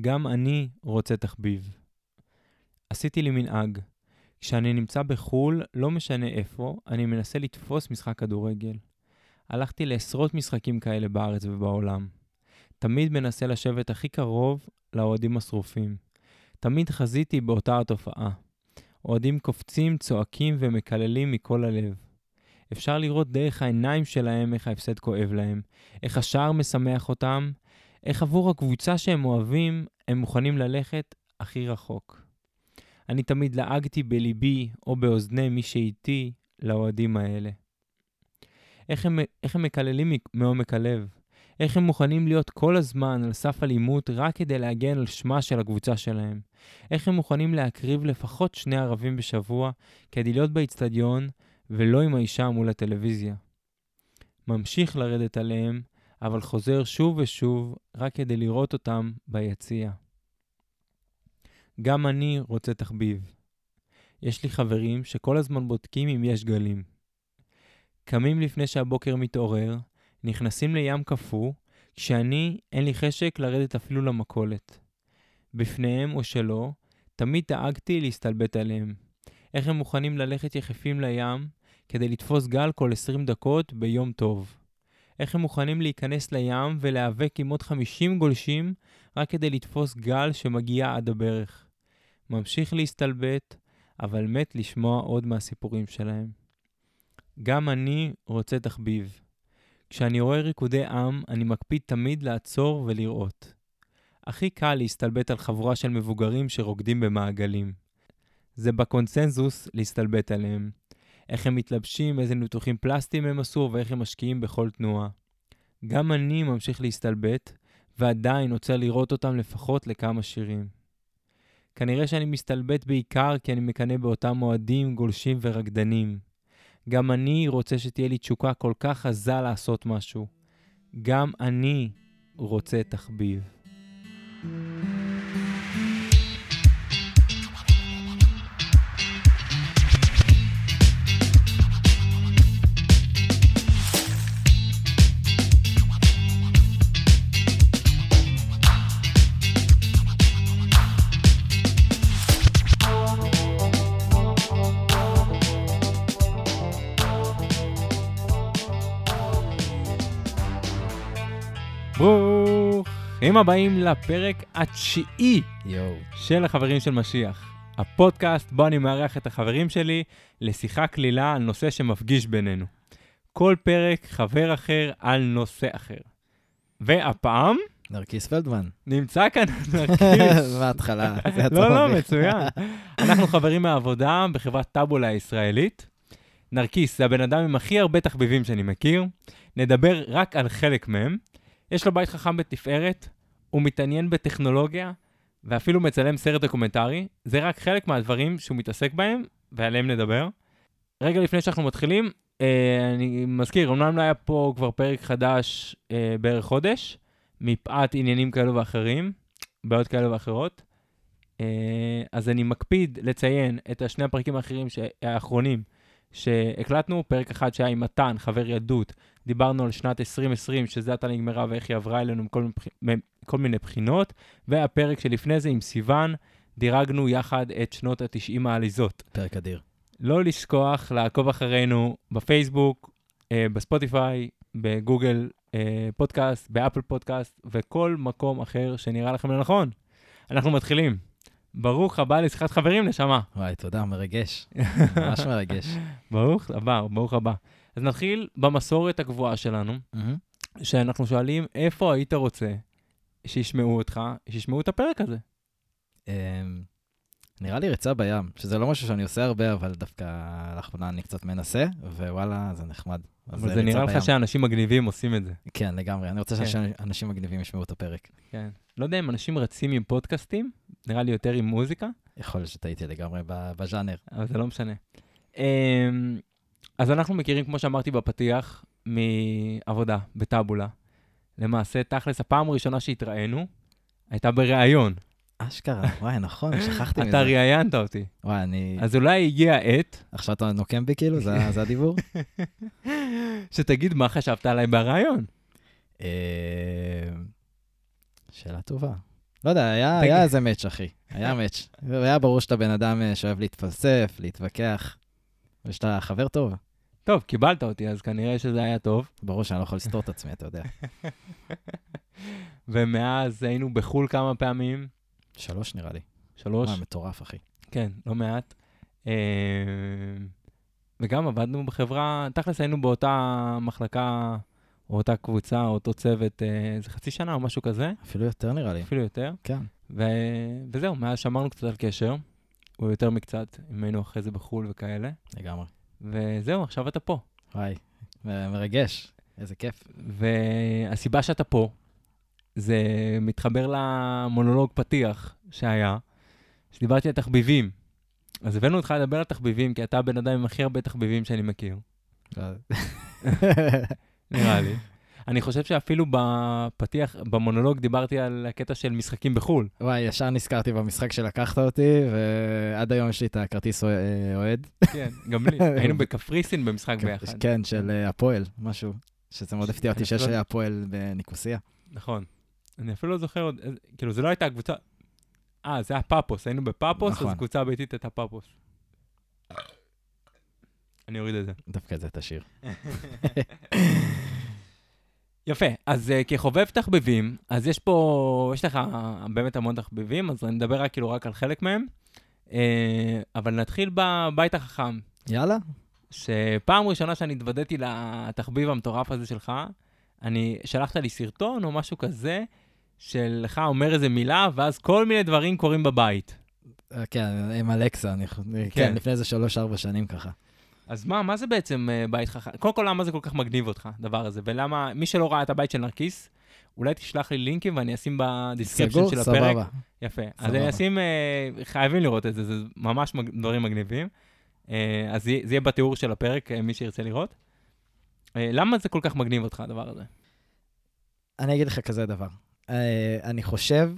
גם אני רוצה תחביב. עשיתי לי מנהג. כשאני נמצא בחו"ל, לא משנה איפה, אני מנסה לתפוס משחק כדורגל. הלכתי לעשרות משחקים כאלה בארץ ובעולם. תמיד מנסה לשבת הכי קרוב לאוהדים השרופים. תמיד חזיתי באותה התופעה. אוהדים קופצים, צועקים ומקללים מכל הלב. אפשר לראות דרך העיניים שלהם איך ההפסד כואב להם, איך השער משמח אותם, איך עבור הקבוצה שהם אוהבים, הם מוכנים ללכת הכי רחוק. אני תמיד לעגתי בליבי או באוזני מי שאיתי לאוהדים האלה. איך הם, איך הם מקללים מעומק הלב, איך הם מוכנים להיות כל הזמן על סף אלימות רק כדי להגן על שמה של הקבוצה שלהם. איך הם מוכנים להקריב לפחות שני ערבים בשבוע כדי להיות באיצטדיון ולא עם האישה מול הטלוויזיה. ממשיך לרדת עליהם, אבל חוזר שוב ושוב רק כדי לראות אותם ביציע. גם אני רוצה תחביב. יש לי חברים שכל הזמן בודקים אם יש גלים. קמים לפני שהבוקר מתעורר, נכנסים לים קפוא, כשאני, אין לי חשק לרדת אפילו למכולת. בפניהם או שלא, תמיד דאגתי להסתלבט עליהם. איך הם מוכנים ללכת יחפים לים כדי לתפוס גל כל 20 דקות ביום טוב. איך הם מוכנים להיכנס לים ולהיאבק עם עוד 50 גולשים רק כדי לתפוס גל שמגיע עד הברך. ממשיך להסתלבט, אבל מת לשמוע עוד מהסיפורים שלהם. גם אני רוצה תחביב. כשאני רואה ריקודי עם, אני מקפיד תמיד לעצור ולראות. הכי קל להסתלבט על חבורה של מבוגרים שרוקדים במעגלים. זה בקונצנזוס להסתלבט עליהם. איך הם מתלבשים, איזה ניתוחים פלסטיים הם עשו ואיך הם משקיעים בכל תנועה. גם אני ממשיך להסתלבט, ועדיין רוצה לראות אותם לפחות לכמה שירים. כנראה שאני מסתלבט בעיקר כי אני מקנא באותם אוהדים, גולשים ורקדנים. גם אני רוצה שתהיה לי תשוקה כל כך עזה לעשות משהו. גם אני רוצה תחביב. thank you ברוכים הבאים לפרק התשיעי יו. של החברים של משיח. הפודקאסט בו אני מארח את החברים שלי לשיחה קלילה על נושא שמפגיש בינינו. כל פרק חבר אחר על נושא אחר. והפעם... נרקיס פלדמן. נמצא כאן נרקיס. מההתחלה, זה לא, לא, מצוין. אנחנו חברים מהעבודה בחברת טאבולה הישראלית. נרקיס זה הבן אדם עם הכי הרבה תחביבים שאני מכיר. נדבר רק על חלק מהם. יש לו בית חכם בתפארת, הוא מתעניין בטכנולוגיה, ואפילו מצלם סרט דוקומנטרי. זה רק חלק מהדברים שהוא מתעסק בהם, ועליהם נדבר. רגע לפני שאנחנו מתחילים, אה, אני מזכיר, אמנם לא היה פה כבר פרק חדש אה, בערך חודש, מפאת עניינים כאלו ואחרים, בעיות כאלו ואחרות. אה, אז אני מקפיד לציין את השני הפרקים האחרים, האחרונים, שהקלטנו, פרק אחד שהיה עם מתן, חבר ילדות, דיברנו על שנת 2020, שזה עתה נגמרה ואיך היא עברה אלינו מכל, מכל מיני בחינות, והפרק שלפני זה עם סיוון, דירגנו יחד את שנות ה-90 העליזות. פרק אדיר. לא לשכוח לעקוב אחרינו בפייסבוק, אה, בספוטיפיי, בגוגל אה, פודקאסט, באפל פודקאסט, וכל מקום אחר שנראה לכם לנכון. אנחנו מתחילים. ברוך הבא לשיחת חברים, נשמה. וואי, תודה, מרגש. ממש מרגש. ברוך הבא, ברוך הבא. אז נתחיל במסורת הקבועה שלנו, שאנחנו שואלים, איפה היית רוצה שישמעו אותך, שישמעו את הפרק הזה? אמ, נראה לי ריצה בים, שזה לא משהו שאני עושה הרבה, אבל דווקא לאחרונה אני קצת מנסה, ווואלה, זה נחמד. אבל זה נראה לך שאנשים מגניבים עושים את זה. כן, לגמרי. אני רוצה כן. שאנשים מגניבים ישמעו את הפרק. כן. לא יודע אם אנשים רצים עם פודקאסטים, נראה לי יותר עם מוזיקה. יכול להיות שטעיתי לגמרי בז'אנר. אבל זה לא משנה. אמ, אז אנחנו מכירים, כמו שאמרתי בפתיח, מעבודה בטאבולה. למעשה, תכלס, הפעם הראשונה שהתראינו, הייתה בריאיון. אשכרה, וואי, נכון, שכחתי מזה. אתה ראיינת אותי. וואי, אני... אז אולי הגיע העת... עכשיו אתה נוקם בי כאילו? זה הדיבור? שתגיד מה חשבת עליי בריאיון. אה, שאלה טובה. לא יודע, היה. היה איזה מאץ', אחי. היה מאץ'. והיה ברור שאתה בן אדם אה, שאוהב להתפלסף, להתווכח, ושאתה חבר טוב. טוב, קיבלת אותי, אז כנראה שזה היה טוב. ברור שאני לא יכול לסתור את עצמי, אתה יודע. ומאז היינו בחו"ל כמה פעמים, שלוש נראה לי. שלוש, מה, מטורף, אחי. כן, לא מעט. אה, וגם עבדנו בחברה, תכלס היינו באותה מחלקה, או אותה קבוצה, או אותו צוות, אה, איזה חצי שנה או משהו כזה, אפילו יותר נראה לי. אפילו יותר. כן. ו... וזהו, מאז שמרנו קצת על קשר, או יותר מקצת, אם היינו אחרי זה בחו"ל וכאלה. לגמרי. וזהו, עכשיו אתה פה. וואי, מרגש. איזה כיף. והסיבה שאתה פה, זה מתחבר למונולוג פתיח שהיה, שדיברתי על תחביבים. אז הבאנו אותך לדבר על תחביבים, כי אתה הבן אדם עם הכי הרבה תחביבים שאני מכיר, נראה לי. אני חושב שאפילו בפתיח, במונולוג דיברתי על הקטע של משחקים בחו"ל. וואי, ישר נזכרתי במשחק שלקחת אותי, ועד היום יש לי את הכרטיס אה, אוהד. כן, גם לי. היינו בקפריסין במשחק ביחד. כן, של אה, הפועל, משהו. שזה מאוד הפתיע אותי שיש הפועל בניקוסיה. נכון. אני אפילו לא זוכר עוד, איזה- כאילו, זה לא הייתה הקבוצה... אה, זה היה פאפוס, היינו בפאפוס, נכון. אז קבוצה ביתית הייתה פאפוס. אני אוריד את זה. דווקא זה תשאיר. יפה, אז uh, כחובב תחביבים, אז יש פה, יש לך באמת המון תחביבים, אז אני מדבר רק כאילו רק על חלק מהם. Uh, אבל נתחיל בבית החכם, יאללה. שפעם ראשונה שאני התוודעתי לתחביב המטורף הזה שלך, אני, שלחת לי סרטון או משהו כזה, שלך אומר איזה מילה, ואז כל מיני דברים קורים בבית. אה, כן, עם אלכסה, אני חו- כן, לפני איזה שלוש-ארבע שנים ככה. אז מה, מה זה בעצם uh, בית חכם? קודם כל, למה זה כל כך מגניב אותך, הדבר הזה? ולמה, מי שלא ראה את הבית של נרקיס, אולי תשלח לי לינקים ואני אשים ב description? של הפרק. סבבה. יפה. אז סבבה. אני אשים, חייבים לראות את זה, זה ממש מג... דברים מגניבים. אז זה זה יהיה בתיאור של הפרק, מי שירצה לראות. למה זה כל כך מגניב אותך, הדבר הזה? אני אגיד לך כזה דבר. אה, אני חושב,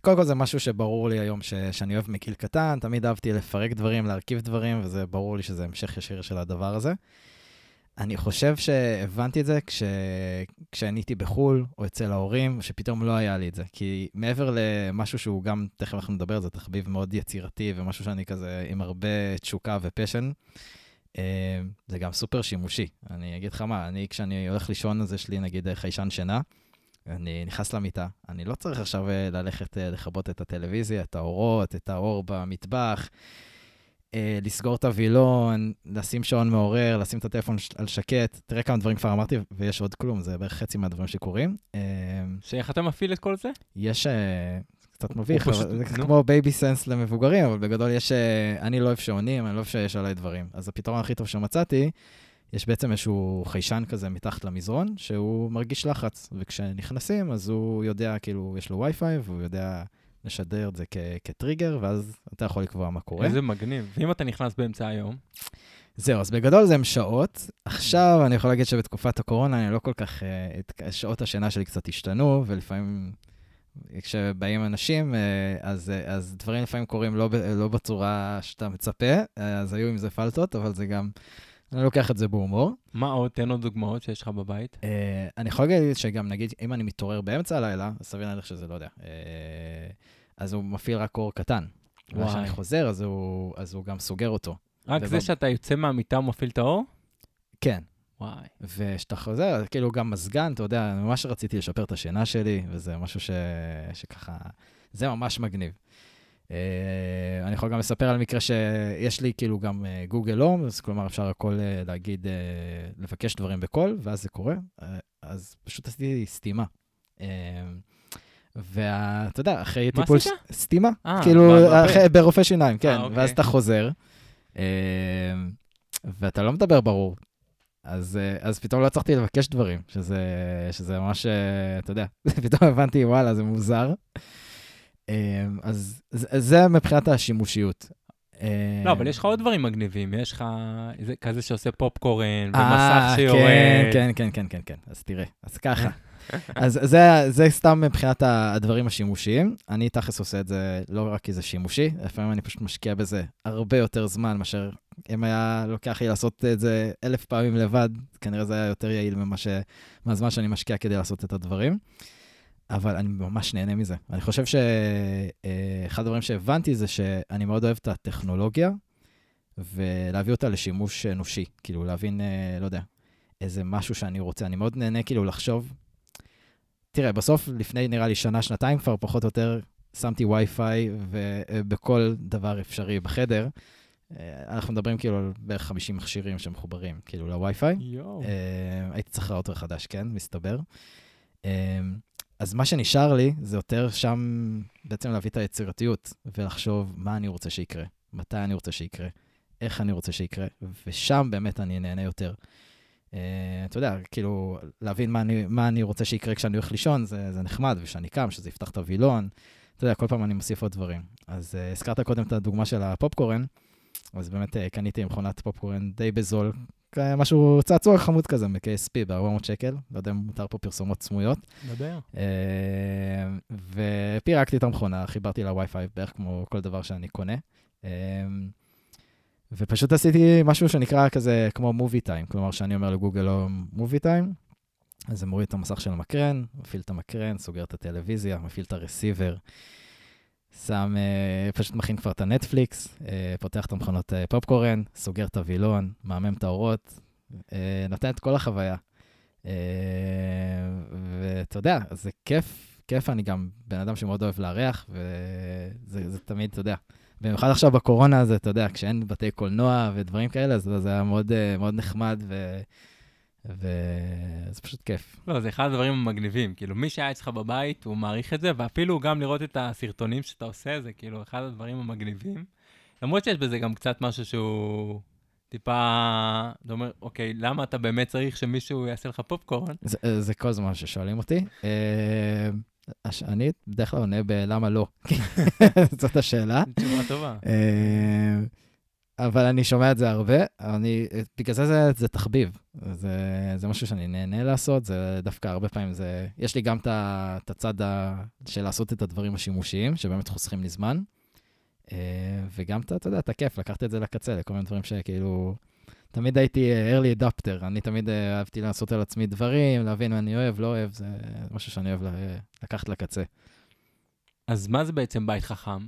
קודם כל זה משהו שברור לי היום ש, שאני אוהב מגיל קטן, תמיד אהבתי לפרק דברים, להרכיב דברים, וזה ברור לי שזה המשך ישיר של הדבר הזה. אני חושב שהבנתי את זה כש, כשאני הייתי בחו"ל, או אצל ההורים, שפתאום לא היה לי את זה. כי מעבר למשהו שהוא גם, תכף אנחנו נדבר, זה תחביב מאוד יצירתי, ומשהו שאני כזה עם הרבה תשוקה ופשן, אה, זה גם סופר שימושי. אני אגיד לך מה, אני כשאני הולך לישון, אז יש לי נגיד חיישן שינה. אני נכנס למיטה, אני לא צריך עכשיו אה, ללכת אה, לכבות את הטלוויזיה, את האורות, את האור במטבח, אה, לסגור את הווילון, לשים שעון מעורר, לשים את הטלפון על שקט. תראה כמה דברים כבר אמרתי, ויש עוד כלום, זה בערך חצי מהדברים שקורים. שאיך אתה מפעיל את כל זה? יש, קצת מביך, פשוט- אבל זה נו. כמו Baby Sense למבוגרים, אבל בגדול יש, אני לא אוהב שעונים, אני לא אוהב שיש עליי דברים. אז הפתרון הכי טוב שמצאתי, יש בעצם איזשהו חיישן כזה מתחת למזרון, שהוא מרגיש לחץ, וכשנכנסים, אז הוא יודע, כאילו, יש לו וי-פיי, והוא יודע לשדר את זה כ- כטריגר, ואז אתה יכול לקבוע מה קורה. איזה מגניב. ואם אתה נכנס באמצע היום, זהו, אז בגדול זה עם שעות. עכשיו אני יכול להגיד שבתקופת הקורונה אני לא כל כך, אה, את- שעות השינה שלי קצת השתנו, ולפעמים כשבאים אנשים, אה, אז, אה, אז דברים לפעמים קורים לא, לא בצורה שאתה מצפה, אז היו עם זה פלטות, אבל זה גם, אני לוקח את זה בהומור. מה עוד? תן עוד דוגמאות שיש לך בבית. אה, אני יכול להגיד שגם, נגיד, אם אני מתעורר באמצע הלילה, אז סביר להניח שזה, לא יודע, אה, אז הוא מפעיל רק אור קטן. וואי. וכשאני חוזר, אז הוא, אז הוא גם סוגר אותו. רק ובב- זה שאתה יוצא מהמיטה ומפעיל את האור? כן. וואי. וכשאתה חוזר, כאילו גם מזגן, אתה יודע, ממש רציתי לשפר את השינה שלי, וזה משהו ש... שככה, זה ממש מגניב. Uh, אני יכול גם לספר על מקרה שיש לי כאילו גם גוגל הום, אז כלומר אפשר הכל uh, להגיד, לבקש דברים בקול, ואז זה קורה. אז פשוט עשיתי סתימה. ואתה יודע, אחרי מה טיפול... עשית? ש- סתימה. אה, כאילו. אחרי- ברופא שיניים, כן. אוקיי. ואז אתה חוזר, אה, ואתה לא מדבר ברור. אז, אה, אז פתאום לא הצלחתי לבקש דברים, שזה, שזה ממש, אה, אתה יודע, פתאום הבנתי, וואלה, זה מוזר. אה, אז זה, זה מבחינת השימושיות. לא, אבל יש לך עוד דברים מגניבים. יש לך כזה שעושה פופקורן, אה, ומסך שיורד. כן, כן, כן, כן, כן. אז תראה, אז ככה. אז זה, זה סתם מבחינת הדברים השימושיים. אני תכלס עושה את זה לא רק כי זה שימושי, לפעמים אני פשוט משקיע בזה הרבה יותר זמן מאשר אם היה לוקח לי לעשות את זה אלף פעמים לבד, כנראה זה היה יותר יעיל ממה ש... מהזמן שאני משקיע כדי לעשות את הדברים. אבל אני ממש נהנה מזה. אני חושב שאחד הדברים שהבנתי זה שאני מאוד אוהב את הטכנולוגיה, ולהביא אותה לשימוש אנושי. כאילו, להבין, אה, לא יודע, איזה משהו שאני רוצה. אני מאוד נהנה כאילו לחשוב. תראה, בסוף, לפני נראה לי שנה, שנתיים כבר, פחות או יותר, שמתי וי-פיי בכל דבר אפשרי בחדר. אה, אנחנו מדברים כאילו על בערך 50 מכשירים שמחוברים כאילו לווי-פיי. אה, הייתי צריך ראוטר חדש, כן, מסתבר. אה, אז מה שנשאר לי זה יותר שם בעצם להביא את היצירתיות ולחשוב מה אני רוצה שיקרה, מתי אני רוצה שיקרה, איך אני רוצה שיקרה, ושם באמת אני נהנה יותר. Uh, אתה יודע, כאילו, להבין מה אני, מה אני רוצה שיקרה כשאני הולך לישון, זה, זה נחמד, וכשאני קם, שזה יפתח את הווילון. אתה יודע, כל פעם אני מוסיף עוד דברים. אז uh, הזכרת קודם את הדוגמה של הפופקורן, אז באמת uh, קניתי מכונת פופקורן די בזול, משהו, צעצוע חמוד כזה מ-KSP ב-400 שקל, לא יודע אם מותר פה פרסומות סמויות. דבר. Uh, ופירקתי את המכונה, חיברתי לווי-פיי בערך כמו כל דבר שאני קונה. Uh, ופשוט עשיתי משהו שנקרא כזה כמו מובי טיים, כלומר שאני אומר לגוגל לא מובי טיים, אז זה מוריד את המסך של המקרן, מפעיל את המקרן, סוגר את הטלוויזיה, מפעיל את הרסיבר, שם, אה, פשוט מכין כבר את הנטפליקס, אה, פותח את המכונות אה, פופקורן, סוגר את הווילון, מהמם את האורות, נותן את כל החוויה. ואתה יודע, זה כיף, כיף, אני גם בן אדם שמאוד אוהב לארח, וזה זה תמיד, אתה יודע, במיוחד עכשיו בקורונה, זה, אתה יודע, כשאין בתי קולנוע ודברים כאלה, אז זה היה מאוד, מאוד נחמד, ו... וזה פשוט כיף. לא, זה אחד הדברים המגניבים. כאילו, מי שהיה אצלך בבית, הוא מעריך את זה, ואפילו גם לראות את הסרטונים שאתה עושה, זה כאילו אחד הדברים המגניבים. למרות שיש בזה גם קצת משהו שהוא טיפה, אתה אומר, אוקיי, למה אתה באמת צריך שמישהו יעשה לך פופקורן? זה, זה כל הזמן ששואלים אותי. אה, אני בדרך כלל עונה בלמה לא. זאת השאלה. תשובה טובה. אבל אני שומע את זה הרבה, אני, בגלל זה זה, זה תחביב. זה, זה משהו שאני נהנה לעשות, זה דווקא הרבה פעמים זה... יש לי גם את הצד של לעשות את הדברים השימושיים, שבאמת חוסכים לי זמן, אה, וגם, אתה יודע, את הכיף, לקחת את זה לקצה, לכל מיני דברים שכאילו... תמיד הייתי אה, early adapter, אני תמיד אה, אהבתי לעשות על עצמי דברים, להבין מה אני אוהב, לא אוהב, זה משהו שאני אוהב לקחת לקצה. אז מה זה בעצם בית חכם?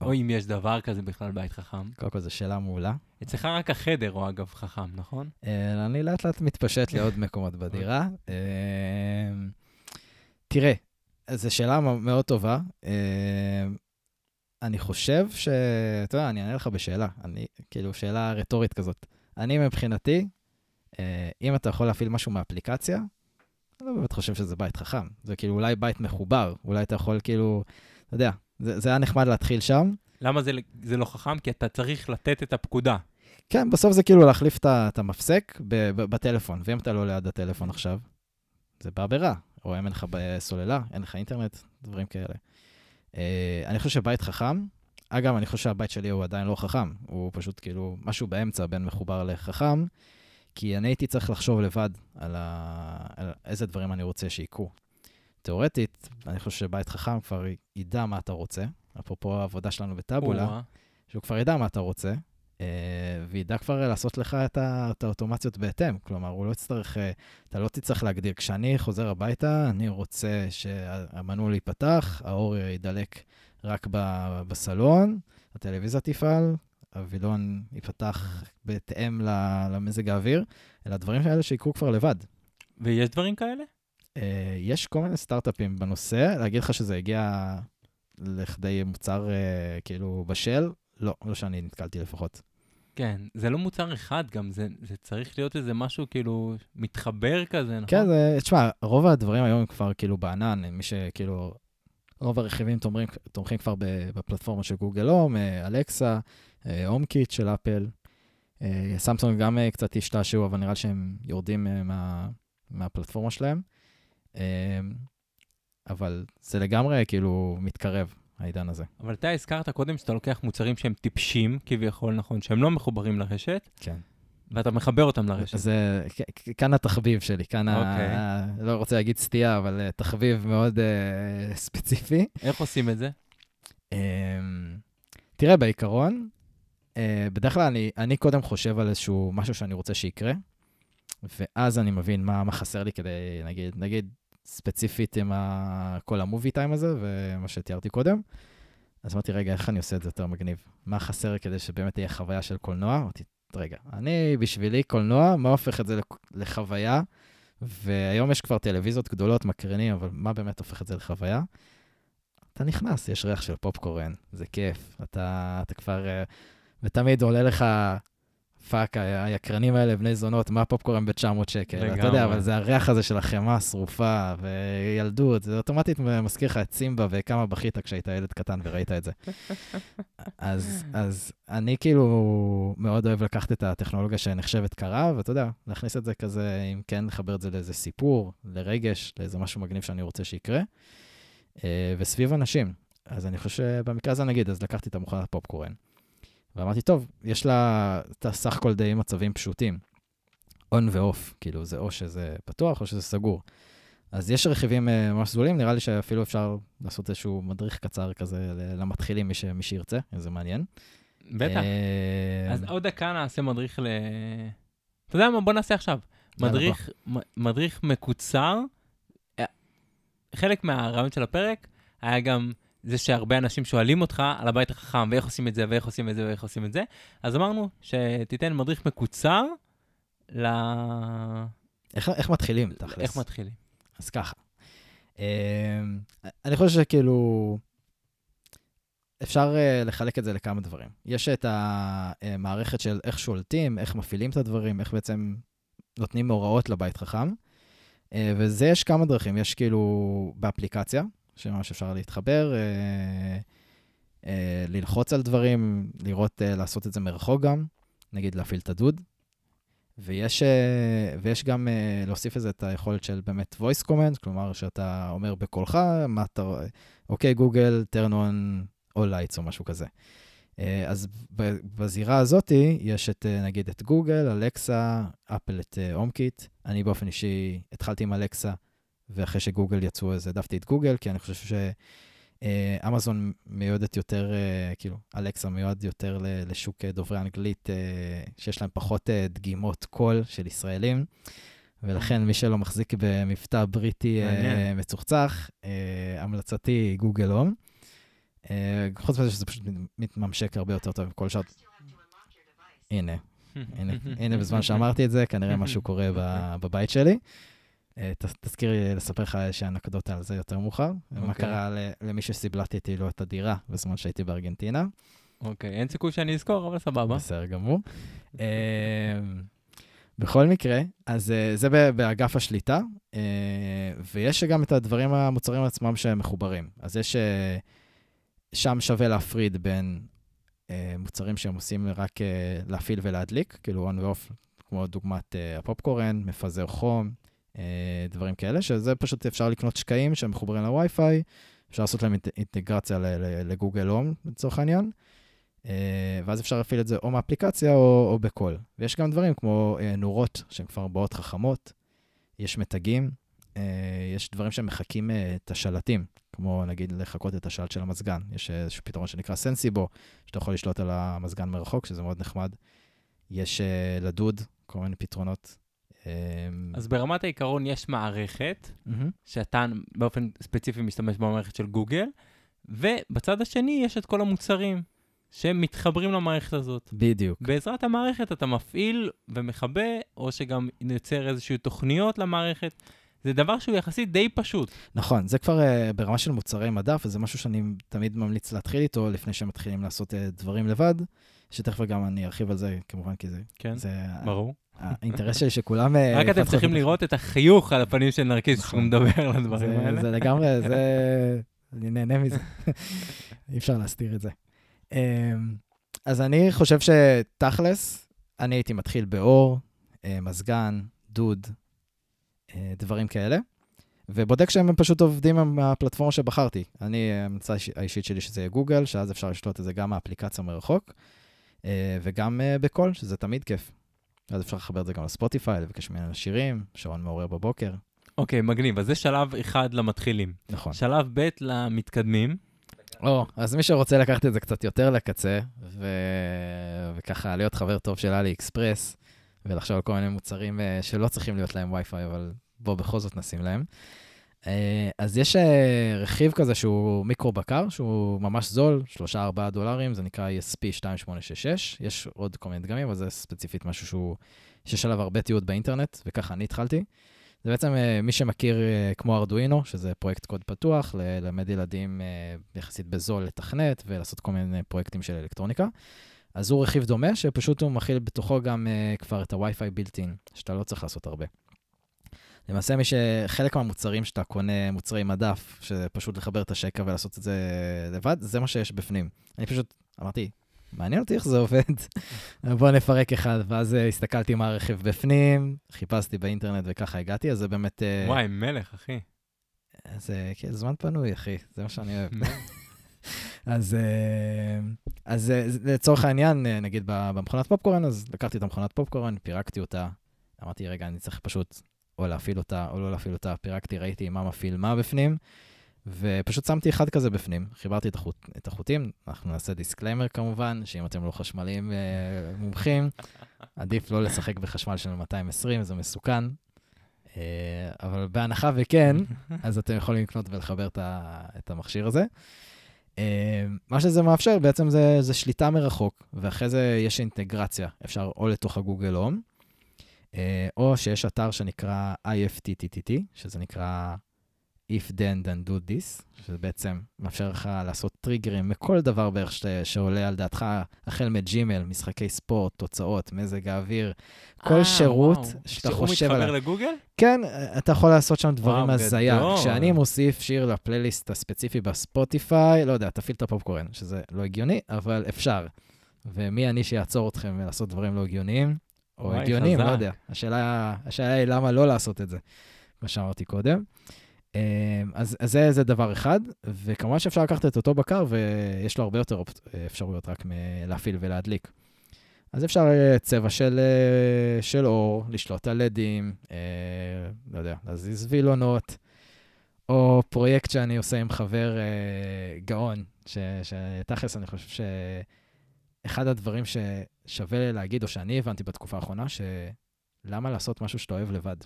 או אם יש דבר כזה בכלל בית חכם. קודם כל, זו שאלה מעולה. אצלך רק החדר הוא אגב חכם, נכון? אני לאט לאט מתפשט לעוד מקומות בדירה. תראה, זו שאלה מאוד טובה. אני חושב ש... אתה יודע, אני אענה לך בשאלה. אני, כאילו, שאלה רטורית כזאת. אני מבחינתי, אה, אם אתה יכול להפעיל משהו מאפליקציה, אני לא באמת חושב שזה בית חכם. זה כאילו אולי בית מחובר, אולי אתה יכול כאילו, אתה יודע, זה, זה היה נחמד להתחיל שם. למה זה, זה לא חכם? כי אתה צריך לתת את הפקודה. כן, בסוף זה כאילו להחליף את המפסק בטלפון, ואם אתה לא ליד הטלפון עכשיו, זה בא ברע. או אם אין לך סוללה, אין לך אינטרנט, דברים כאלה. אה, אני חושב שבית חכם, אגב, אני חושב שהבית שלי הוא עדיין לא חכם, הוא פשוט כאילו משהו באמצע בין מחובר לחכם, כי אני הייתי צריך לחשוב לבד על, ה... על איזה דברים אני רוצה שיקרו. תיאורטית, אני חושב שבית חכם כבר ידע מה אתה רוצה, אפרופו העבודה שלנו בטאבולה, שהוא כבר ידע מה אתה רוצה, אה, וידע כבר לעשות לך את, ה... את האוטומציות בהתאם. כלומר, הוא לא יצטרך, אה, אתה לא תצטרך להגדיר, כשאני חוזר הביתה, אני רוצה שהמנעול ייפתח, האור ידלק רק ב- בסלון, הטלוויזיה תפעל, הווילון ייפתח בהתאם למזג האוויר, אלא הדברים האלה שיקרו כבר לבד. ויש דברים כאלה? Uh, יש כל מיני סטארט-אפים בנושא, להגיד לך שזה הגיע לכדי מוצר uh, כאילו בשל, לא, לא שאני נתקלתי לפחות. כן, זה לא מוצר אחד גם, זה, זה צריך להיות איזה משהו כאילו מתחבר כזה, נכון? כן, זה, תשמע, רוב הדברים היום כבר כאילו בענן, מי שכאילו רוב הרכיבים תומכים, תומכים כבר בפלטפורמה של גוגל הום, אה, אלקסה, HomeKit של אפל. אה, סמסונג גם אה, קצת השתעשעו, אבל נראה שהם יורדים מה, מהפלטפורמה שלהם. אבל זה לגמרי כאילו מתקרב, העידן הזה. אבל אתה הזכרת קודם שאתה לוקח מוצרים שהם טיפשים, כביכול, נכון, שהם לא מחוברים לרשת. כן. ואתה מחבר אותם לרשת. זה, כאן התחביב שלי, כאן okay. ה... אוקיי. לא רוצה להגיד סטייה, אבל אה, תחביב מאוד uh, ספציפי. איך עושים את זה? Um, תראה, בעיקרון, uh, בדרך כלל אני, אני קודם חושב על איזשהו משהו שאני רוצה שיקרה, ואז אני מבין מה, מה חסר לי כדי, נגיד, נגיד, ספציפית עם ה... כל המובי טיים הזה, ומה שתיארתי קודם. אז אמרתי, רגע, איך אני עושה את זה יותר מגניב? מה חסר כדי שבאמת תהיה חוויה של קולנוע? אמרתי, רגע, אני, בשבילי קולנוע, מה הופך את זה לחוויה? והיום יש כבר טלוויזיות גדולות, מקרנים, אבל מה באמת הופך את זה לחוויה? אתה נכנס, יש ריח של פופקורן, זה כיף. אתה, אתה כבר... אה, ותמיד עולה לך fuck, היקרנים האלה, בני זונות, מה פופקורן ב-900 שקל? לגמרי. אתה יודע, אבל זה הריח הזה של החמאה השרופה וילדות, זה אוטומטית מזכיר לך את סימבה וכמה בכית כשהיית ילד קטן וראית את זה. אז, אז אני כאילו מאוד אוהב לקחת את הטכנולוגיה שנחשבת קרה, ואתה יודע, להכניס את זה כזה, אם כן, לחבר את זה לאיזה סיפור, לרגש, לאיזה משהו מגניב שאני רוצה שיקרה, אה, וסביב אנשים. אז אני חושב שבמקרה הזה נגיד, אז לקחתי את המוכנת פופקורן. ואמרתי, טוב, יש לה את הסך הכל די מצבים פשוטים. און ואוף, כאילו, זה או שזה פתוח או שזה סגור. אז יש רכיבים uh, ממש זולים, נראה לי שאפילו אפשר לעשות איזשהו מדריך קצר כזה למתחילים, מי, ש, מי שירצה, זה מעניין. בטח. Uh, אז עוד דקה נעשה מדריך ל... אתה יודע מה? בוא נעשה עכשיו. מדריך, מדריך מקוצר. אה, חלק מהרעיון של הפרק היה גם זה שהרבה אנשים שואלים אותך על הבית החכם, ואיך עושים את זה, ואיך עושים את זה, ואיך עושים את זה. אז אמרנו שתיתן מדריך מקוצר ל... איך, איך מתחילים, תכלס? איך מתחילים. אז ככה. אמ, אני חושב שכאילו, אפשר uh, לחלק את זה לכמה דברים. יש את המערכת של איך שולטים, איך מפעילים את הדברים, איך בעצם נותנים הוראות לבית חכם. Uh, וזה יש כמה דרכים. יש כאילו באפליקציה, שממש אפשר להתחבר, אה, אה, ללחוץ על דברים, לראות, אה, לעשות את זה מרחוק גם, נגיד להפעיל את הדוד. ויש, אה, ויש גם אה, להוסיף לזה את היכולת של באמת voice command, כלומר שאתה אומר בקולך, מה אתה רואה, אוקיי, גוגל, turn on all lights או משהו כזה. אה, אז בזירה הזאת יש את, אה, נגיד, את גוגל, אלקסה, אפל את HomeKit. אה, אני באופן אישי התחלתי עם אלקסה, ואחרי שגוגל יצאו, אז העדפתי את גוגל, כי אני חושב שאמזון מיועדת יותר, אה, כאילו, אלכסה מיועד יותר לשוק אה, דוברי אנגלית, אה, שיש להם פחות דגימות קול של ישראלים, ולכן מי שלא מחזיק במבטא בריטי מצוחצח, המלצתי Google Home. חוץ מזה שזה פשוט מתממשק הרבה יותר טוב עם כל שעות. הנה, הנה, הנה בזמן שאמרתי את זה, כנראה משהו קורה בבית שלי. אה, תזכיר לי לספר לך איזושהי אנקדוטה על זה יותר מאוחר. Okay. מה אוקיי. קרה למי שסיבלתי לו את הדירה בזמן שהייתי בארגנטינה. אוקיי, okay, אין סיכוי שאני אזכור, אבל סבבה. בסדר גמור. אמ, בכל מקרה, אז אה, זה באגף השליטה, אה, ויש גם את הדברים, המוצרים עצמם שהם מחוברים. אז יש, שם שווה להפריד בין מוצרים שהם עושים רק להפעיל ולהדליק, כאילו on ו-off, כמו דוגמת הפופקורן, מפזר חום, אה, דברים כאלה, שזה פשוט אפשר לקנות שקעים שהם מחוברים לווי-פיי, אפשר לעשות להם אינטגרציה לגוגל הום לצורך העניין, אה, ואז אפשר להפעיל את זה או מאפליקציה או, או בקול. ויש גם דברים כמו אה, נורות שהן כבר באות חכמות, יש מתגים, יש דברים שמחקים את השלטים, כמו נגיד לחקות את השלט של המזגן. יש איזשהו פתרון שנקרא סנסיבו, שאתה יכול לשלוט על המזגן מרחוק, שזה מאוד נחמד. יש לדוד כל מיני פתרונות אז ברמת העיקרון יש מערכת, mm-hmm. שאתה באופן ספציפי משתמש במערכת של גוגל, ובצד השני יש את כל המוצרים שמתחברים למערכת הזאת. בדיוק. בעזרת המערכת אתה מפעיל ומכבה, או שגם יוצר איזשהו תוכניות למערכת. זה דבר שהוא יחסית די פשוט. נכון, זה כבר uh, ברמה של מוצרי מדף, וזה משהו שאני תמיד ממליץ להתחיל איתו לפני שמתחילים לעשות uh, דברים לבד, שתכף גם אני ארחיב על זה, כמובן, כי זה... כן, זה, ברור. האינטרס שלי שכולם... אה, רק אתם צריכים לראות את החיוך על הפנים של נרקיס כשהוא נכון. מדבר על הדברים האלה. זה לגמרי, זה... אני נהנה מזה. אי אפשר להסתיר את זה. אמ, אז אני חושב שתכלס, אני הייתי מתחיל באור, אה, מזגן, דוד, אה, דברים כאלה, ובודק שהם פשוט עובדים עם הפלטפורמה שבחרתי. אני, ההמצאה האישית שלי שזה יהיה גוגל, שאז אפשר לשלוט את זה גם מהאפליקציה מרחוק, וגם בקול, שזה תמיד כיף. אז אפשר לחבר את זה גם לספוטיפיי, לבקש ממנו שירים, שעון מעורר בבוקר. אוקיי, okay, מגניב. אז זה שלב אחד למתחילים. נכון. שלב ב' למתקדמים. או, oh, אז מי שרוצה לקחת את זה קצת יותר לקצה, ו... וככה להיות חבר טוב של אלי אקספרס, ולחשוב על כל מיני מוצרים uh, שלא צריכים להיות להם וי-פיי, אבל בוא בכל זאת נשים להם. אה, אז יש אה, רכיב כזה שהוא מיקרו-בקר, שהוא ממש זול, 3-4 דולרים, זה נקרא ESP 2866. יש עוד כל מיני דגמים, אבל זה ספציפית משהו שהוא, שיש עליו הרבה תיעוד באינטרנט, וככה אני התחלתי. זה בעצם אה, מי שמכיר כמו ארדואינו, שזה פרויקט קוד פתוח, ללמד ילדים יחסית בזול לתכנת ולעשות כל מיני פרויקטים של אלקטרוניקה. אז הוא רכיב דומה, שפשוט הוא מכיל בתוכו גם כבר את הווי-פיי בילטין, שאתה לא צריך לעשות הרבה. למעשה, מי שחלק מהמוצרים שאתה קונה, מוצרי מדף, שפשוט לחבר את השקע ולעשות את זה לבד, זה מה שיש בפנים. אני פשוט אמרתי, מעניין אותי איך זה עובד, בוא נפרק אחד. ואז אה, הסתכלתי מה הרכיב בפנים, חיפשתי באינטרנט וככה הגעתי, אז זה באמת... אה, וואי, מלך, אחי. זה כן, זמן פנוי, אחי, זה מה שאני אוהב. אז, אה, אז לצורך העניין, נגיד במכונת פופקורן, אז לקחתי את המכונת פופקורן, פירקתי אותה, אמרתי, רגע, אני צריך פשוט או להפעיל אותה או לא להפעיל אותה, פירקתי, ראיתי מה מפעיל מה בפנים, ופשוט שמתי אחד כזה בפנים, חיברתי את, החוט, את החוטים, אנחנו נעשה disclaimer כמובן, שאם אתם לא חשמליים אה, מומחים, עדיף לא לשחק בחשמל של 220, זה מסוכן. אה, אבל בהנחה וכן, אז אתם יכולים לקנות ולחבר את, ה, את המכשיר הזה. אה, מה שזה מאפשר בעצם זה, זה שליטה מרחוק, ואחרי זה יש אינטגרציה, אפשר או לתוך הגוגל הום, או שיש אתר שנקרא IFTTT, שזה נקרא If then then do this, שזה בעצם מאפשר לך לעשות טריגרים מכל דבר בערך ש... שעולה על דעתך, החל מג'ימל, משחקי ספורט, תוצאות, מזג האוויר, כל 아, אה, שירות וואו. שאתה חושב עליו. שהוא מתחבר לגוגל? כן, אתה יכול לעשות שם דברים הזיה. כשאני מוסיף שיר לפלייליסט הספציפי בספוטיפיי, לא יודע, תפעיל את הפופקורן, שזה לא הגיוני, אבל אפשר. ומי אני שיעצור אתכם מלעשות דברים לא הגיוניים? או הגיונים, לא יודע. השאלה, השאלה היא למה לא לעשות את זה, כמו שאמרתי קודם. אמ, אז, אז זה, זה דבר אחד, וכמובן שאפשר לקחת את אותו בקר, ויש לו הרבה יותר אפשרויות רק מלהפעיל ולהדליק. אז אפשר אה, צבע של, אה, של אור, לשלוט על לדים, אה, לא יודע, להזיז וילונות, או פרויקט שאני עושה עם חבר גאון, שתכלס אני חושב ש... אחד הדברים ששווה להגיד, או שאני הבנתי בתקופה האחרונה, שלמה לעשות משהו שאתה אוהב לבד.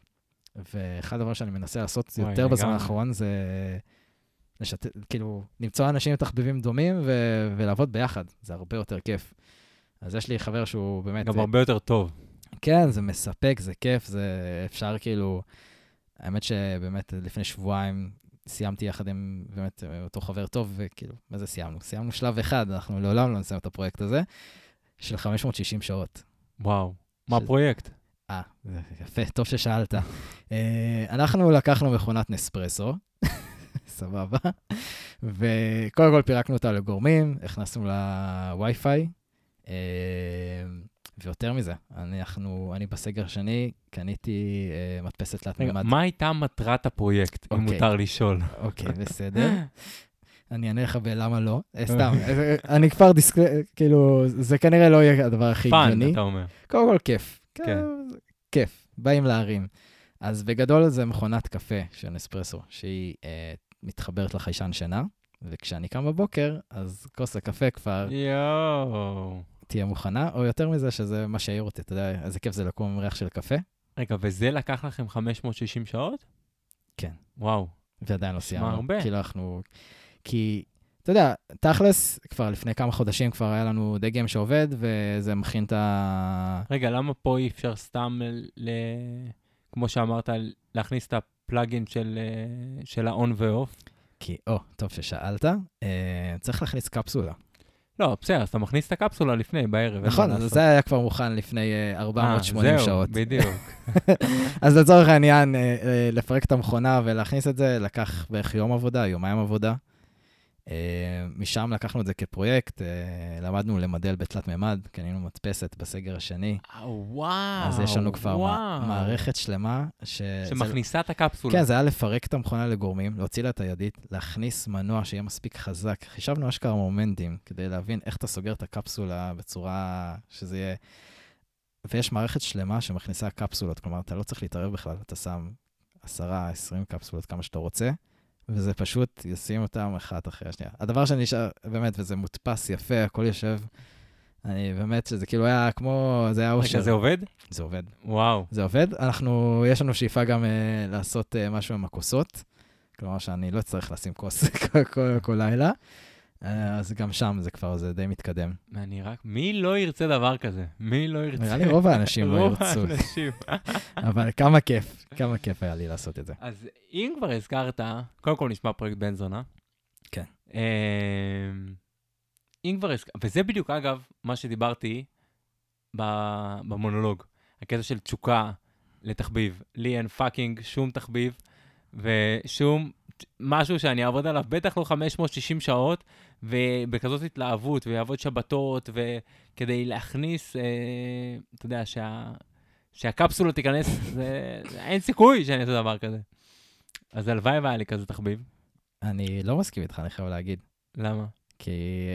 ואחד הדברים שאני מנסה לעשות וואי, יותר בזמן האחרון זה לשת... כאילו, למצוא אנשים עם תחביבים דומים ו... ולעבוד ביחד. זה הרבה יותר כיף. אז יש לי חבר שהוא באמת... גם הרבה יותר טוב. כן, זה מספק, זה כיף, זה אפשר כאילו... האמת שבאמת לפני שבועיים סיימתי יחד עם באמת אותו חבר טוב, וכאילו, מה זה סיימנו? סיימנו שלב אחד, אנחנו לעולם לא נסיים את הפרויקט הזה, של 560 שעות. וואו, מה הפרויקט? אה, יפה, טוב ששאלת. אה, אנחנו לקחנו מכונת נספרסו, סבבה, וקודם כל פירקנו אותה לגורמים, הכנסנו לה וי-פיי, אה, ויותר מזה, אנחנו, אני בסגר השני קניתי uh, מדפסת תלת מימד. מה הייתה מטרת הפרויקט. אם אוקיי. מותר לשאול? אוקיי, בסדר. אני אענה לך בלמה לא, אה, סתם, אה, אני כבר דיסק... כאילו, זה כנראה לא יהיה הדבר הכי הגיוני. fun, אתה אומר. קודם כל, כיף. כן. כיף, באים להרים. אז בגדול זה מכונת קפה של נספרסו, שהיא אה, מתחברת לחיישן שינה, וכשאני קם בבוקר, אז כוס הקפה כבר... יואו. תהיה מוכנה, או יותר מזה, שזה מה שיעיר אותי, אתה יודע, איזה כיף זה לקום עם ריח של קפה. רגע, וזה לקח לכם 560 שעות? כן. וואו. ועדיין לא סיימנו. מה הרבה. כאילו אנחנו... כי, אתה יודע, תכלס, כבר לפני כמה חודשים כבר היה לנו דגם שעובד, וזה מכין את ה... רגע, למה פה אי אפשר סתם, ל... כמו שאמרת, להכניס את הפלאגין של, של ה-on ו-off? כי, או, טוב ששאלת, אה, צריך להכניס קפסולה. לא, בסדר, אז אתה מכניס את הקפסולה לפני, בערב. נכון, זה היה כבר מוכן לפני 480 אה, שעות. זהו, בדיוק. אז לצורך העניין, אה, אה, לפרק את המכונה ולהכניס את זה, לקח בערך יום עבודה, יומיים עבודה. אה, משם לקחנו את זה כפרויקט, אה, למדנו למדל בתלת מימד, קנינו מדפסת בסגר השני. אה, וואו, אז יש לנו כבר וואו. מערכת שלמה. ש... שמכניסה את הקפסולה. כן, זה היה לפרק את המכונה לגורמים, להוציא לה את הידית, להכניס מנוע שיהיה מספיק חזק. חישבנו אשכרה מומנטים כדי להבין איך אתה סוגר את הקפסולה בצורה שזה יהיה... ויש מערכת שלמה שמכניסה קפסולות, כלומר, אתה לא צריך להתערב בכלל, אתה שם 10-20 קפסולות, כמה שאתה רוצה. וזה פשוט ישים אותם אחת אחרי השנייה. הדבר שאני נשאר, באמת, וזה מודפס יפה, הכל יושב. אני באמת, שזה כאילו היה כמו, זה היה אושר. רגע, זה עובד? זה עובד. וואו. זה עובד. אנחנו, יש לנו שאיפה גם uh, לעשות uh, משהו עם הכוסות. כלומר שאני לא אצטרך לשים כוס כל- כל- כל לילה. אה, אז גם שם זה כבר, זה די מתקדם. אני רק, מי לא ירצה דבר כזה? מי לא ירצה? נראה לי רוב האנשים לא רוב ירצו, האנשים. אבל כמה כיף, כמה כיף היה לי לעשות את זה. אז אם כבר הזכרת, קודם כל נשמע פרויקט בן זונה. כן. אמ, אם כבר הזכרת, וזה בדיוק, אגב, מה שדיברתי במונולוג. הקטע של תשוקה לתחביב. לי אין fucking שום תחביב, ושום משהו שאני אעבוד עליו, בטח לא 560 שעות, ובכזאת התלהבות, ויעבוד שבתות, וכדי להכניס, אה, אתה יודע, שה... שהקפסולה תיכנס, זה... אין סיכוי שאני אעשה דבר כזה. אז הלוואי והיה לי כזה תחביב. אני לא מסכים איתך, אני חייב להגיד. למה? כי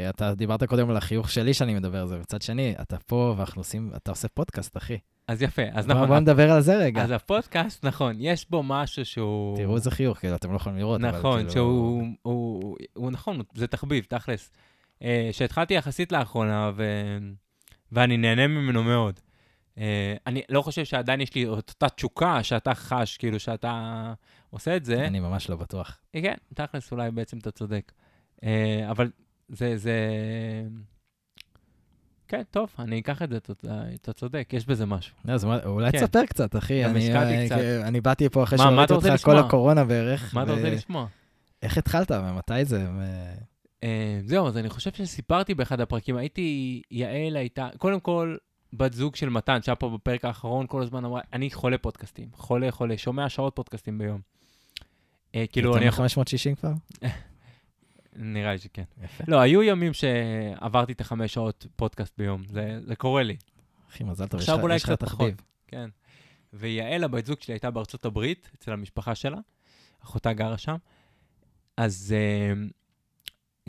אתה דיברת קודם על החיוך שלי שאני מדבר על זה, מצד שני, אתה פה ואנחנו עושים, אתה עושה פודקאסט, אחי. אז יפה, אז נכון. בוא נדבר על זה רגע. אז הפודקאסט, נכון, יש בו משהו שהוא... תראו איזה חיוך, כאילו, אתם לא יכולים לראות, נכון, כאילו... שהוא הוא, הוא, הוא נכון, זה תחביב, תכלס. אה, שהתחלתי יחסית לאחרונה, ו... ואני נהנה ממנו מאוד. אה, אני לא חושב שעדיין יש לי אותה תשוקה שאתה חש, כאילו שאתה עושה את זה. אני ממש לא בטוח. כן, תכלס, אולי בעצם אתה צודק. אה, אבל זה, זה... כן, טוב, אני אקח את זה, אתה, אתה צודק, יש בזה משהו. לא, אז אולי כן. תספר קצת, אחי. אני- השקעתי אני- באתי פה אחרי שראיתי אתה אותך כל? הקורונה בערך. מה אתה רוצה לשמוע? איך התחלת ומתי זה? אה, זהו, אז אני חושב שסיפרתי באחד הפרקים, הייתי, יעל הייתה, קודם כל, בת זוג של מתן, שהיה פה בפרק האחרון, כל הזמן אמרה, אני חולה פודקאסטים, חולה, חולה, שומע שעות פודקאסטים ביום. אה, כאילו, אני יכול... מ-560 כבר? נראה לי שכן. יפה. לא, היו ימים שעברתי את החמש שעות פודקאסט ביום, זה, זה קורה לי, אחי, מזל טוב, יש עכשיו אולי קצת תחביב. כן. ויעל, הבת זוג שלי, הייתה בארצות הברית, אצל המשפחה שלה, אחותה גרה שם, אז uh,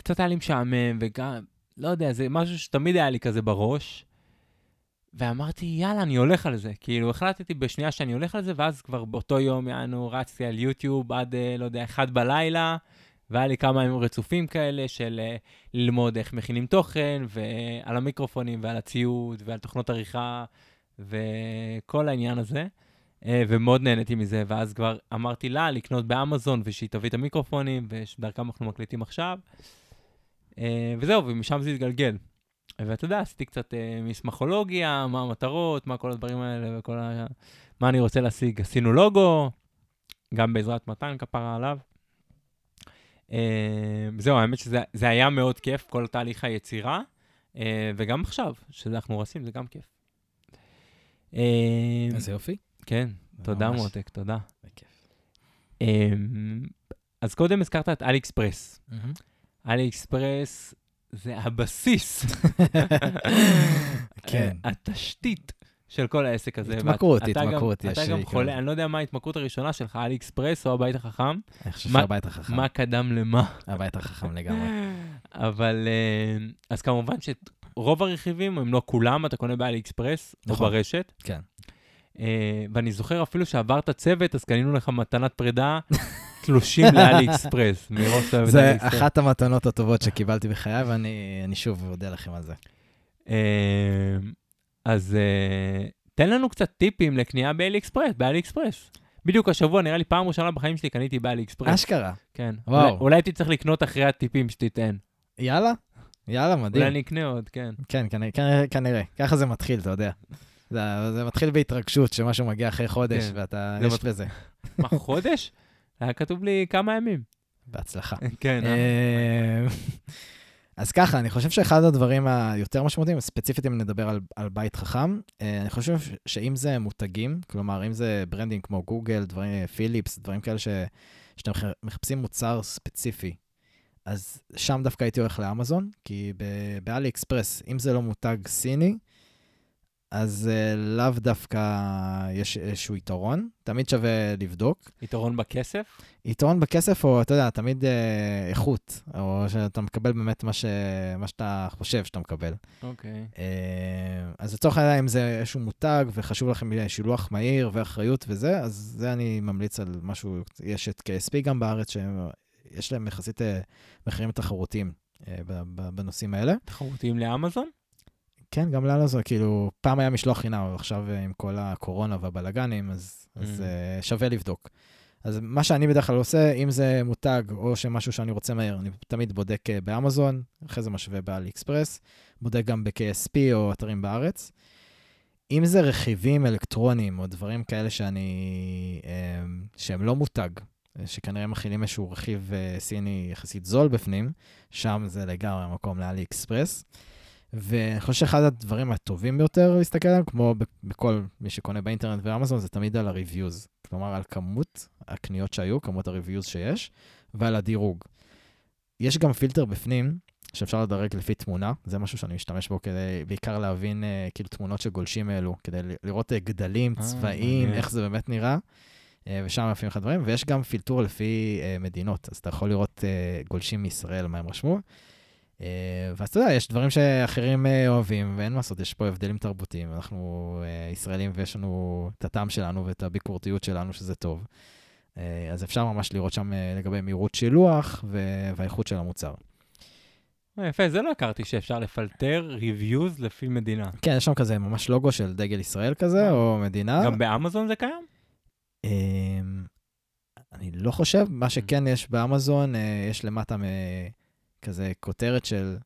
קצת היה לי משעמם, וגם, לא יודע, זה משהו שתמיד היה לי כזה בראש, ואמרתי, יאללה, אני הולך על זה. כאילו, החלטתי בשנייה שאני הולך על זה, ואז כבר באותו יום, יענו, רצתי על יוטיוב עד, אה, לא יודע, אחד בלילה, והיה לי כמה ימים רצופים כאלה של אה, ללמוד איך מכינים תוכן, ועל המיקרופונים, ועל הציוד, ועל תוכנות עריכה, וכל העניין הזה. אה, ומאוד נהניתי מזה, ואז כבר אמרתי לה לקנות באמזון, ושהיא תביא את המיקרופונים, ושדרכם אנחנו מקליטים עכשיו. אה, וזהו, ומשם זה התגלגל. ואתה יודע, עשיתי קצת מסמכולוגיה, מה המטרות, מה כל הדברים האלה, וכל ה... מה אני רוצה להשיג. עשינו לוגו, גם בעזרת מתן כפרה עליו. אה, זהו, האמת שזה זה היה מאוד כיף, כל תהליך היצירה, אה, וגם עכשיו, שאנחנו עושים, זה גם כיף. אה, איזה יופי. כן, תודה. מותק, תודה. אמ, אז קודם הזכרת את אלי אקספרס. אלי אקספרס זה הבסיס, כן. התשתית של כל העסק הזה. התמכרות, התמכרות יש, אתה גם. חולה, אני לא יודע מה ההתמכרות הראשונה שלך, אלי אקספרס או הבית החכם, אני חושב מה- שהבית החכם. מה קדם למה. הבית החכם לגמרי. אבל, אמ, אז כמובן שרוב הרכיבים, אם לא כולם, אתה קונה באלי אקספרס, נכון. ברשת. כן. אה, ואני זוכר אפילו שעברת צוות, אז קנינו לך מתנת פרידה, תלושים לאלי אקספרס, מה זה אוהב את זה אלי אקספרס. אחת המתנות הטובות שקיבלתי בחיי, ואני אני שוב אודה לכם על זה. אז אה, תן לנו קצת טיפים לקנייה באלי אקספרס, באלי אקספרס. בדיוק השבוע, נראה לי פעם ראשונה בחיים שלי קניתי באלי אקספרס. אשכרה. כן. וואו. אולי- אולי הייתי צריך לקנות אחרי הטיפים שתיתן. יאללה, יאללה, מדהים. אולי אני אקנה עוד, כן. כן, כנראה- כנראה, כנראה. ככה זה מתחיל, אתה יודע. זה, זה מתחיל בהתרגשות, שמשהו מגיע אחרי חודש, כן. ואתה, יש מת- בזה. מה, חודש? היה כתוב לי כמה ימים. בהצלחה. כן, אה? אה, אז ככה, אני חושב שאחד הדברים היותר משמעותיים, ספציפית אם נדבר על, על בית חכם, אה, אני חושב שאם זה מותגים, כלומר, אם זה ברנדים כמו גוגל, דברים, אה, פיליפס, דברים כאלה ש, שאתם מח- מחפשים מוצר ספציפי, אז שם דווקא הייתי הולך לאמזון, כי באלי אקספרס, אם זה לא מותג סיני, אז uh, לאו דווקא יש איזשהו יתרון, תמיד שווה לבדוק. יתרון בכסף? יתרון בכסף, או אתה יודע, תמיד אה, איכות, או שאתה מקבל באמת מה, ש... מה שאתה חושב שאתה מקבל. אוקיי. אה, אז לצורך העניין, אם זה איזשהו מותג וחשוב לכם שילוח מהיר ואחריות וזה, אז זה אני ממליץ על משהו, יש את KSP גם בארץ, שיש להם יחסית אה, מחירים תחרותיים אה, בנושאים האלה. תחרותיים לאמזון? כן, גם לנו זה, כאילו, פעם היה משלוח חינם, אבל עכשיו אה, עם כל הקורונה והבלגנים, אז, אז Mm. אה, שווה לבדוק. אז מה שאני בדרך כלל עושה, אם זה מותג או שמשהו שאני רוצה מהר, אני תמיד בודק אה, באמזון, אחרי זה משווה באלי אקספרס, בודק גם ב-KSP או אתרים בארץ. אם זה רכיבים אלקטרוניים או דברים כאלה שאני, שהם לא מותג, שכנראה מכילים איזשהו רכיב סיני יחסית זול בפנים, שם זה לגמרי המקום לאלי אקספרס. ואני חושב שאחד הדברים הטובים ביותר להסתכל עליהם, כמו בכל מי שקונה באינטרנט ואמזון, זה תמיד על ה-reviews. כלומר, על כמות הקניות שהיו, כמות ה-reviews שיש, ועל הדירוג. יש גם פילטר בפנים, שאפשר לדרג לפי תמונה, זה משהו שאני משתמש בו כדי בעיקר להבין uh, כאילו תמונות שגולשים אלו, כדי לראות uh, גדלים, אה, צבעים, איך זה באמת נראה, uh, ושם מופיעים לך דברים, ויש גם פילטור לפי uh, מדינות, אז אתה יכול לראות uh, גולשים מישראל, מה הם רשמו. Uh, ואז אתה יודע, יש דברים שאחרים uh, אוהבים, ואין מה לעשות, יש פה הבדלים תרבותיים. אנחנו uh, ישראלים ויש לנו את הטעם שלנו ואת הביקורתיות שלנו, שזה טוב. אז אפשר ממש לראות שם לגבי מהירות שילוח והאיכות של המוצר. יפה, זה לא הכרתי שאפשר לפלטר reviews לפי מדינה. כן, יש שם כזה ממש לוגו של דגל ישראל כזה, או מדינה. גם באמזון זה קיים? אני לא חושב, מה שכן יש באמזון, יש למטה כזה כותרת של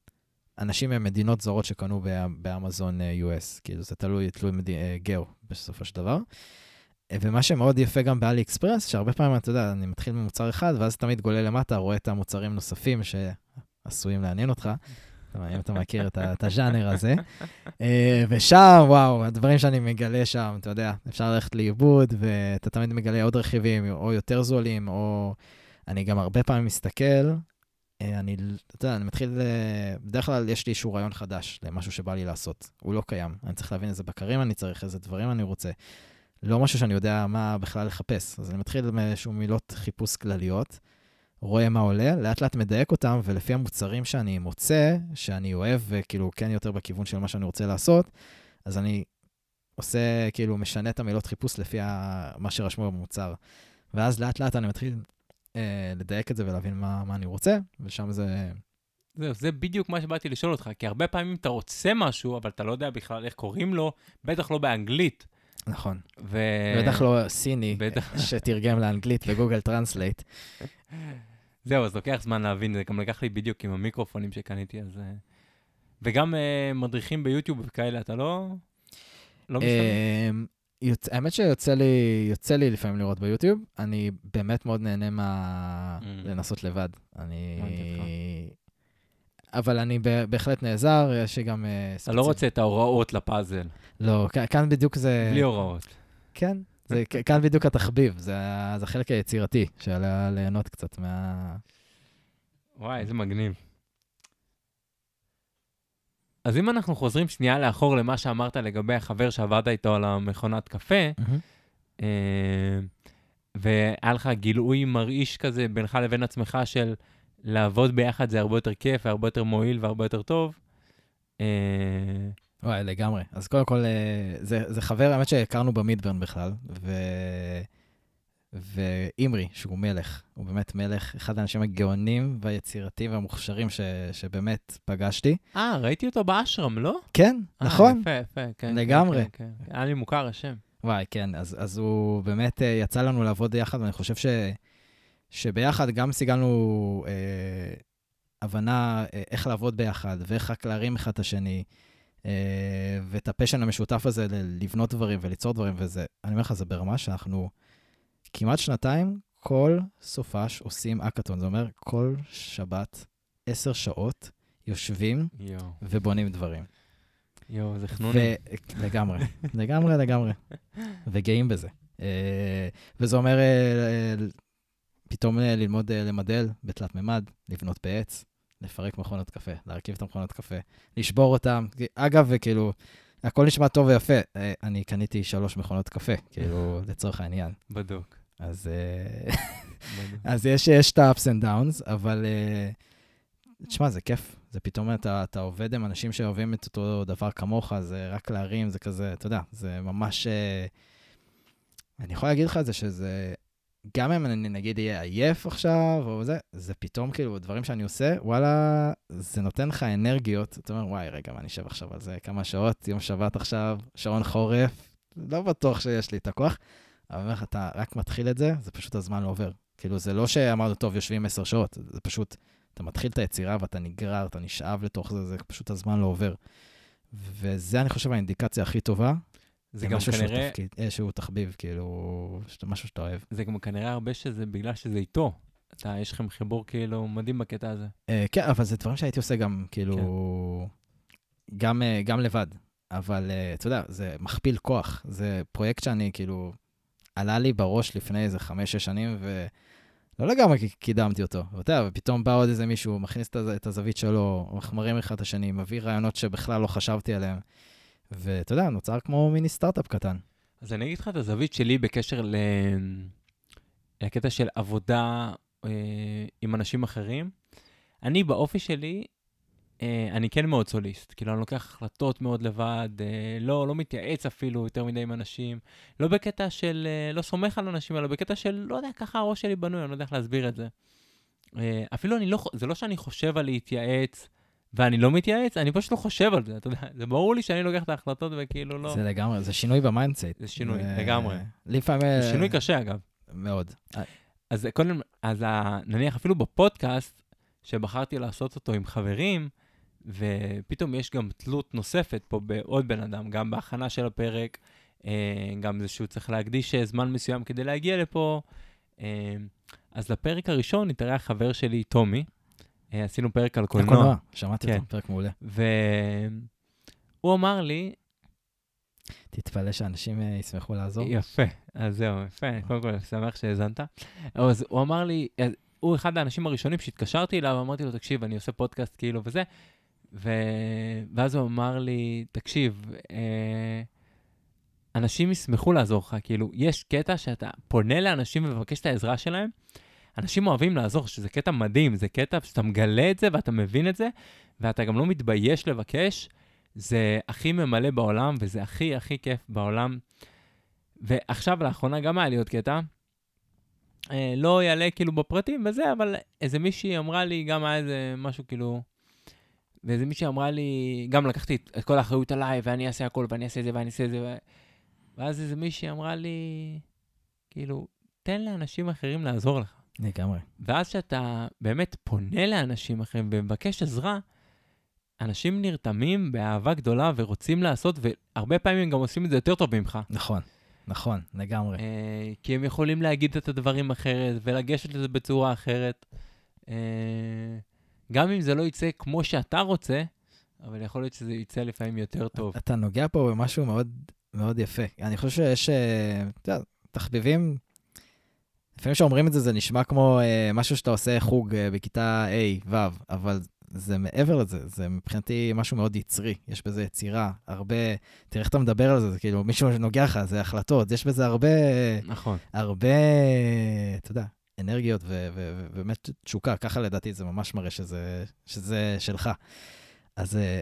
אנשים ממדינות זרות שקנו באמזון אה, US, כאילו זה תלוי, תלוי מד... אה, גאו בסופו של דבר. אה, ומה שמאוד יפה גם באלי אקספרס, שהרבה פעמים, אתה יודע, אני מתחיל ממוצר אחד, ואז תמיד גולה למטה, רואה את המוצרים נוספים שעשויים לעניין אותך, אם אתה מכיר את הז'אנר הזה. ושם, וואו, הדברים שאני מגלה שם, אתה יודע, אפשר ללכת לאיבוד, ואתה תמיד מגלה עוד רכיבים, או יותר זולים, או... אני גם הרבה פעמים מסתכל אני, אתה יודע, אני מתחיל, אה, בדרך כלל יש לי איזשהו רעיון חדש למשהו שבא לי לעשות. הוא לא קיים. אני צריך להבין איזה בקרים אני צריך, איזה דברים אני רוצה. לא משהו שאני יודע מה בכלל לחפש. אז אני מתחיל מאיזשהו מילות חיפוש כלליות, רואה מה עולה, לאט לאט מדייק אותם, ולפי המוצרים שאני מוצא, שאני אוהב, וכאילו כן יותר בכיוון של מה שאני רוצה לעשות, אז אני עושה, כאילו, משנה את המילות חיפוש לפי מה שרשמו במוצר. ואז לאט לאט אני מתחיל אה, לדייק את זה ולהבין מה, מה אני רוצה, ושם זה... זהו, זה בדיוק מה שבאתי לשאול אותך, כי הרבה פעמים אתה רוצה משהו, אבל אתה לא יודע בכלל איך קוראים לו, בטח לא באנגלית. נכון. ו... בטח לא סיני, בטח... שתרגם לאנגלית ב Google Translate. זהו, אז לוקח זמן להבין, זה גם לקח לי בדיוק עם המיקרופונים שקניתי, אז... אה, וגם אה, מדריכים ביוטיוב וכאלה, אתה לא... לא מסתכל? יוצ... האמת שיוצא לי, יוצא לי לפעמים לראות ביוטיוב, אני באמת מאוד נהנה מה... Mm. לנסות לבד. אני... אבל אני בהחלט נעזר, יש לי גם... אתה לא רוצה את ההוראות לפאזל. לא, כאן בדיוק זה... בלי הוראות. כן, זה, כאן בדיוק התחביב, זה, זה החלק היצירתי, שעליה ליהנות קצת מה... וואי, איזה מגניב. אז אם אנחנו חוזרים שנייה לאחור למה שאמרת לגבי החבר שעבדת איתו על המכונת קפה, mm-hmm. והיה לך גילוי מרעיש כזה בינך לבין עצמך של לעבוד ביחד זה הרבה יותר כיף והרבה יותר מועיל והרבה יותר טוב. אה, וואי, לגמרי. אז קודם כל, אה, זה, זה חבר, האמת שהכרנו במידברן בכלל, ו... ואימרי, שהוא מלך, הוא באמת מלך, אחד האנשים הגאונים והיצירתיים והמוכשרים ש, שבאמת פגשתי. אה, ראיתי אותו באשרם, לא? כן, 아, נכון. יפה, יפה, כן. לגמרי. כן, כן. היה לי מוכר השם. וואי, כן, אז, אז הוא באמת אה, יצא לנו לעבוד יחד, ואני חושב ש, שביחד גם סיגלנו אה, הבנה אה, איך לעבוד ביחד, ואיך רק להרים אחד את השני, אה, ואת הפשן המשותף הזה לבנות דברים וליצור דברים, וזה, אני אומר לך, זה ברמה שאנחנו... כמעט שנתיים, כל סופש עושים אקאטון. זה אומר, כל שבת, עשר שעות, יושבים יו. ובונים דברים. יואו, זה חנוני. לגמרי, לגמרי, לגמרי. וגאים בזה. אה, וזה אומר אה, אה, פתאום ללמוד למדל בתלת מימד, לבנות בעץ, לפרק מכונות קפה, להרכיב את המכונות קפה, לשבור אותם. אגב, וכאילו, הכל נשמע טוב ויפה. אני קניתי שלוש מכונות קפה, כאילו, לצורך העניין. בדוק. אז, אה, אז יש, יש את ה-ups and downs, אבל אה, תשמע, זה כיף. זה פתאום אתה, אתה עובד עם אנשים שאוהבים את אותו דבר כמוך, זה רק להרים, זה כזה, אתה יודע, זה ממש... אה, אני יכול להגיד לך את זה שזה, גם אם אני נגיד אהיה עייף עכשיו, או זה, זה פתאום כאילו דברים שאני עושה, וואלה, זה נותן לך אנרגיות. אתה אומר, וואי, רגע, מה אני אשב עכשיו על זה כמה שעות, יום שבת עכשיו, שעון חורף, לא בטוח שיש לי את הכוח. אבל אני אומר לך, אתה רק מתחיל את זה, זה פשוט הזמן לא עובר. כאילו, זה לא שאמרנו, טוב, יושבים עשר שעות, זה פשוט, אתה מתחיל את היצירה ואתה נגרר, אתה נשאב לתוך זה, זה פשוט הזמן לא עובר. וזה, אני חושב, האינדיקציה הכי טובה. זה גם משהו שהוא כנראה, תפקיד, אה, שהוא תחביב, כאילו, משהו שאתה אוהב. זה גם כנראה הרבה שזה בגלל שזה איתו. אתה, יש לכם חיבור כאילו מדהים בקטע הזה. אה, כן, אבל זה דברים שהייתי עושה גם, כאילו, גם, אה, גם לבד. אבל אה, אתה יודע, זה מכפיל כוח. זה פרויקט שאני, כאילו, עלה לי בראש לפני איזה חמש-שש שנים, ולא לגמרי קידמתי אותו. ואתה יודע, ופתאום בא עוד איזה מישהו, מכניס את, הז- את הזווית שלו, מחמרים אחד את השני, מביא רעיונות שבכלל לא חשבתי עליהם. ואתה יודע, נוצר כמו מיני סטארט-אפ קטן. אז אני אגיד לך את הזווית שלי בקשר ל... לקטע של עבודה אה, עם אנשים אחרים. אני באופי שלי, אני כן מאוד סוליסט. כאילו, אני לוקח החלטות מאוד לבד, אה, לא, לא מתייעץ אפילו יותר מדי עם אנשים. לא בקטע של, אה, לא סומך על אנשים, אלא בקטע של, לא יודע, ככה הראש שלי בנוי, אני לא יודע איך להסביר את זה. אה, אפילו אני לא, זה לא שאני חושב על להתייעץ, ואני לא מתייעץ, אני פשוט לא חושב על זה, אתה יודע. זה ברור לי שאני לוקח את ההחלטות וכאילו לא... זה לגמרי, זה שינוי ב mindset. זה שינוי, לגמרי. לפעמים... זה שינוי קשה, אגב. מאוד. אז קודם, אז נניח אפילו בפודקאסט, שבחרתי לעשות אותו עם חברים, ופתאום יש גם תלות נוספת פה בעוד בן אדם, גם בהכנה של הפרק, אה, גם זה שהוא צריך להקדיש אה, זמן מסוים כדי להגיע לפה. אה, אז לפרק הראשון התארח חבר שלי, טומי, עשינו פרק על קולנוע, הקולנוע, שמעתי כן. אותו, פרק מעולה. והוא אמר לי, תתפלא שאנשים ישמחו לעזור. יפה, אז זהו, יפה, קודם כל, שמח שהאזנת. אז הוא אמר לי, הוא אחד האנשים הראשונים שהתקשרתי אליו, אמרתי לו, תקשיב, אני עושה פודקאסט כאילו וזה, ו... ואז הוא אמר לי, תקשיב, אה, אנשים ישמחו לעזור לך, כאילו, יש קטע שאתה פונה לאנשים ומבקש את העזרה שלהם, אנשים אוהבים לעזור, שזה קטע מדהים, זה קטע שאתה מגלה את זה ואתה מבין את זה, ואתה גם לא מתבייש לבקש, זה הכי ממלא בעולם, וזה הכי הכי כיף בעולם. ועכשיו, לאחרונה גם היה לי עוד קטע, אה, לא יעלה כאילו בפרטים וזה, אבל איזה מישהי אמרה לי, גם היה איזה משהו כאילו, ואיזה מישהי אמרה לי, גם לקחתי את, את כל האחריות עליי, ואני אעשה הכל, ואני אעשה את זה, ואני אעשה את זה, ו... ואז איזה מישהי אמרה לי, כאילו, תן לאנשים אחרים לעזור לך. לגמרי. ואז כשאתה באמת פונה לאנשים אחרים ומבקש עזרה, אנשים נרתמים באהבה גדולה ורוצים לעשות, והרבה פעמים הם גם עושים את זה יותר טוב ממך. נכון, נכון, לגמרי. אה, כי הם יכולים להגיד את הדברים אחרת ולגשת לזה בצורה אחרת. אה, גם אם זה לא יצא כמו שאתה רוצה, אבל יכול להיות שזה יצא לפעמים יותר טוב. אתה נוגע פה במשהו מאוד מאוד יפה. אני חושב שיש, אה, אתה יודע, תחביבים, לפעמים כשאומרים את זה, זה נשמע כמו אה, משהו שאתה עושה חוג אה, בכיתה A, ו', אבל זה מעבר לזה, זה מבחינתי משהו מאוד יצרי. יש בזה יצירה, הרבה, תראה איך אתה מדבר על זה, זה כאילו מישהו שנוגע לך, זה החלטות, יש בזה הרבה, נכון. הרבה, אתה יודע, אנרגיות ובאמת תשוקה, ככה לדעתי זה ממש מראה שזה, שזה שלך. אז, אה,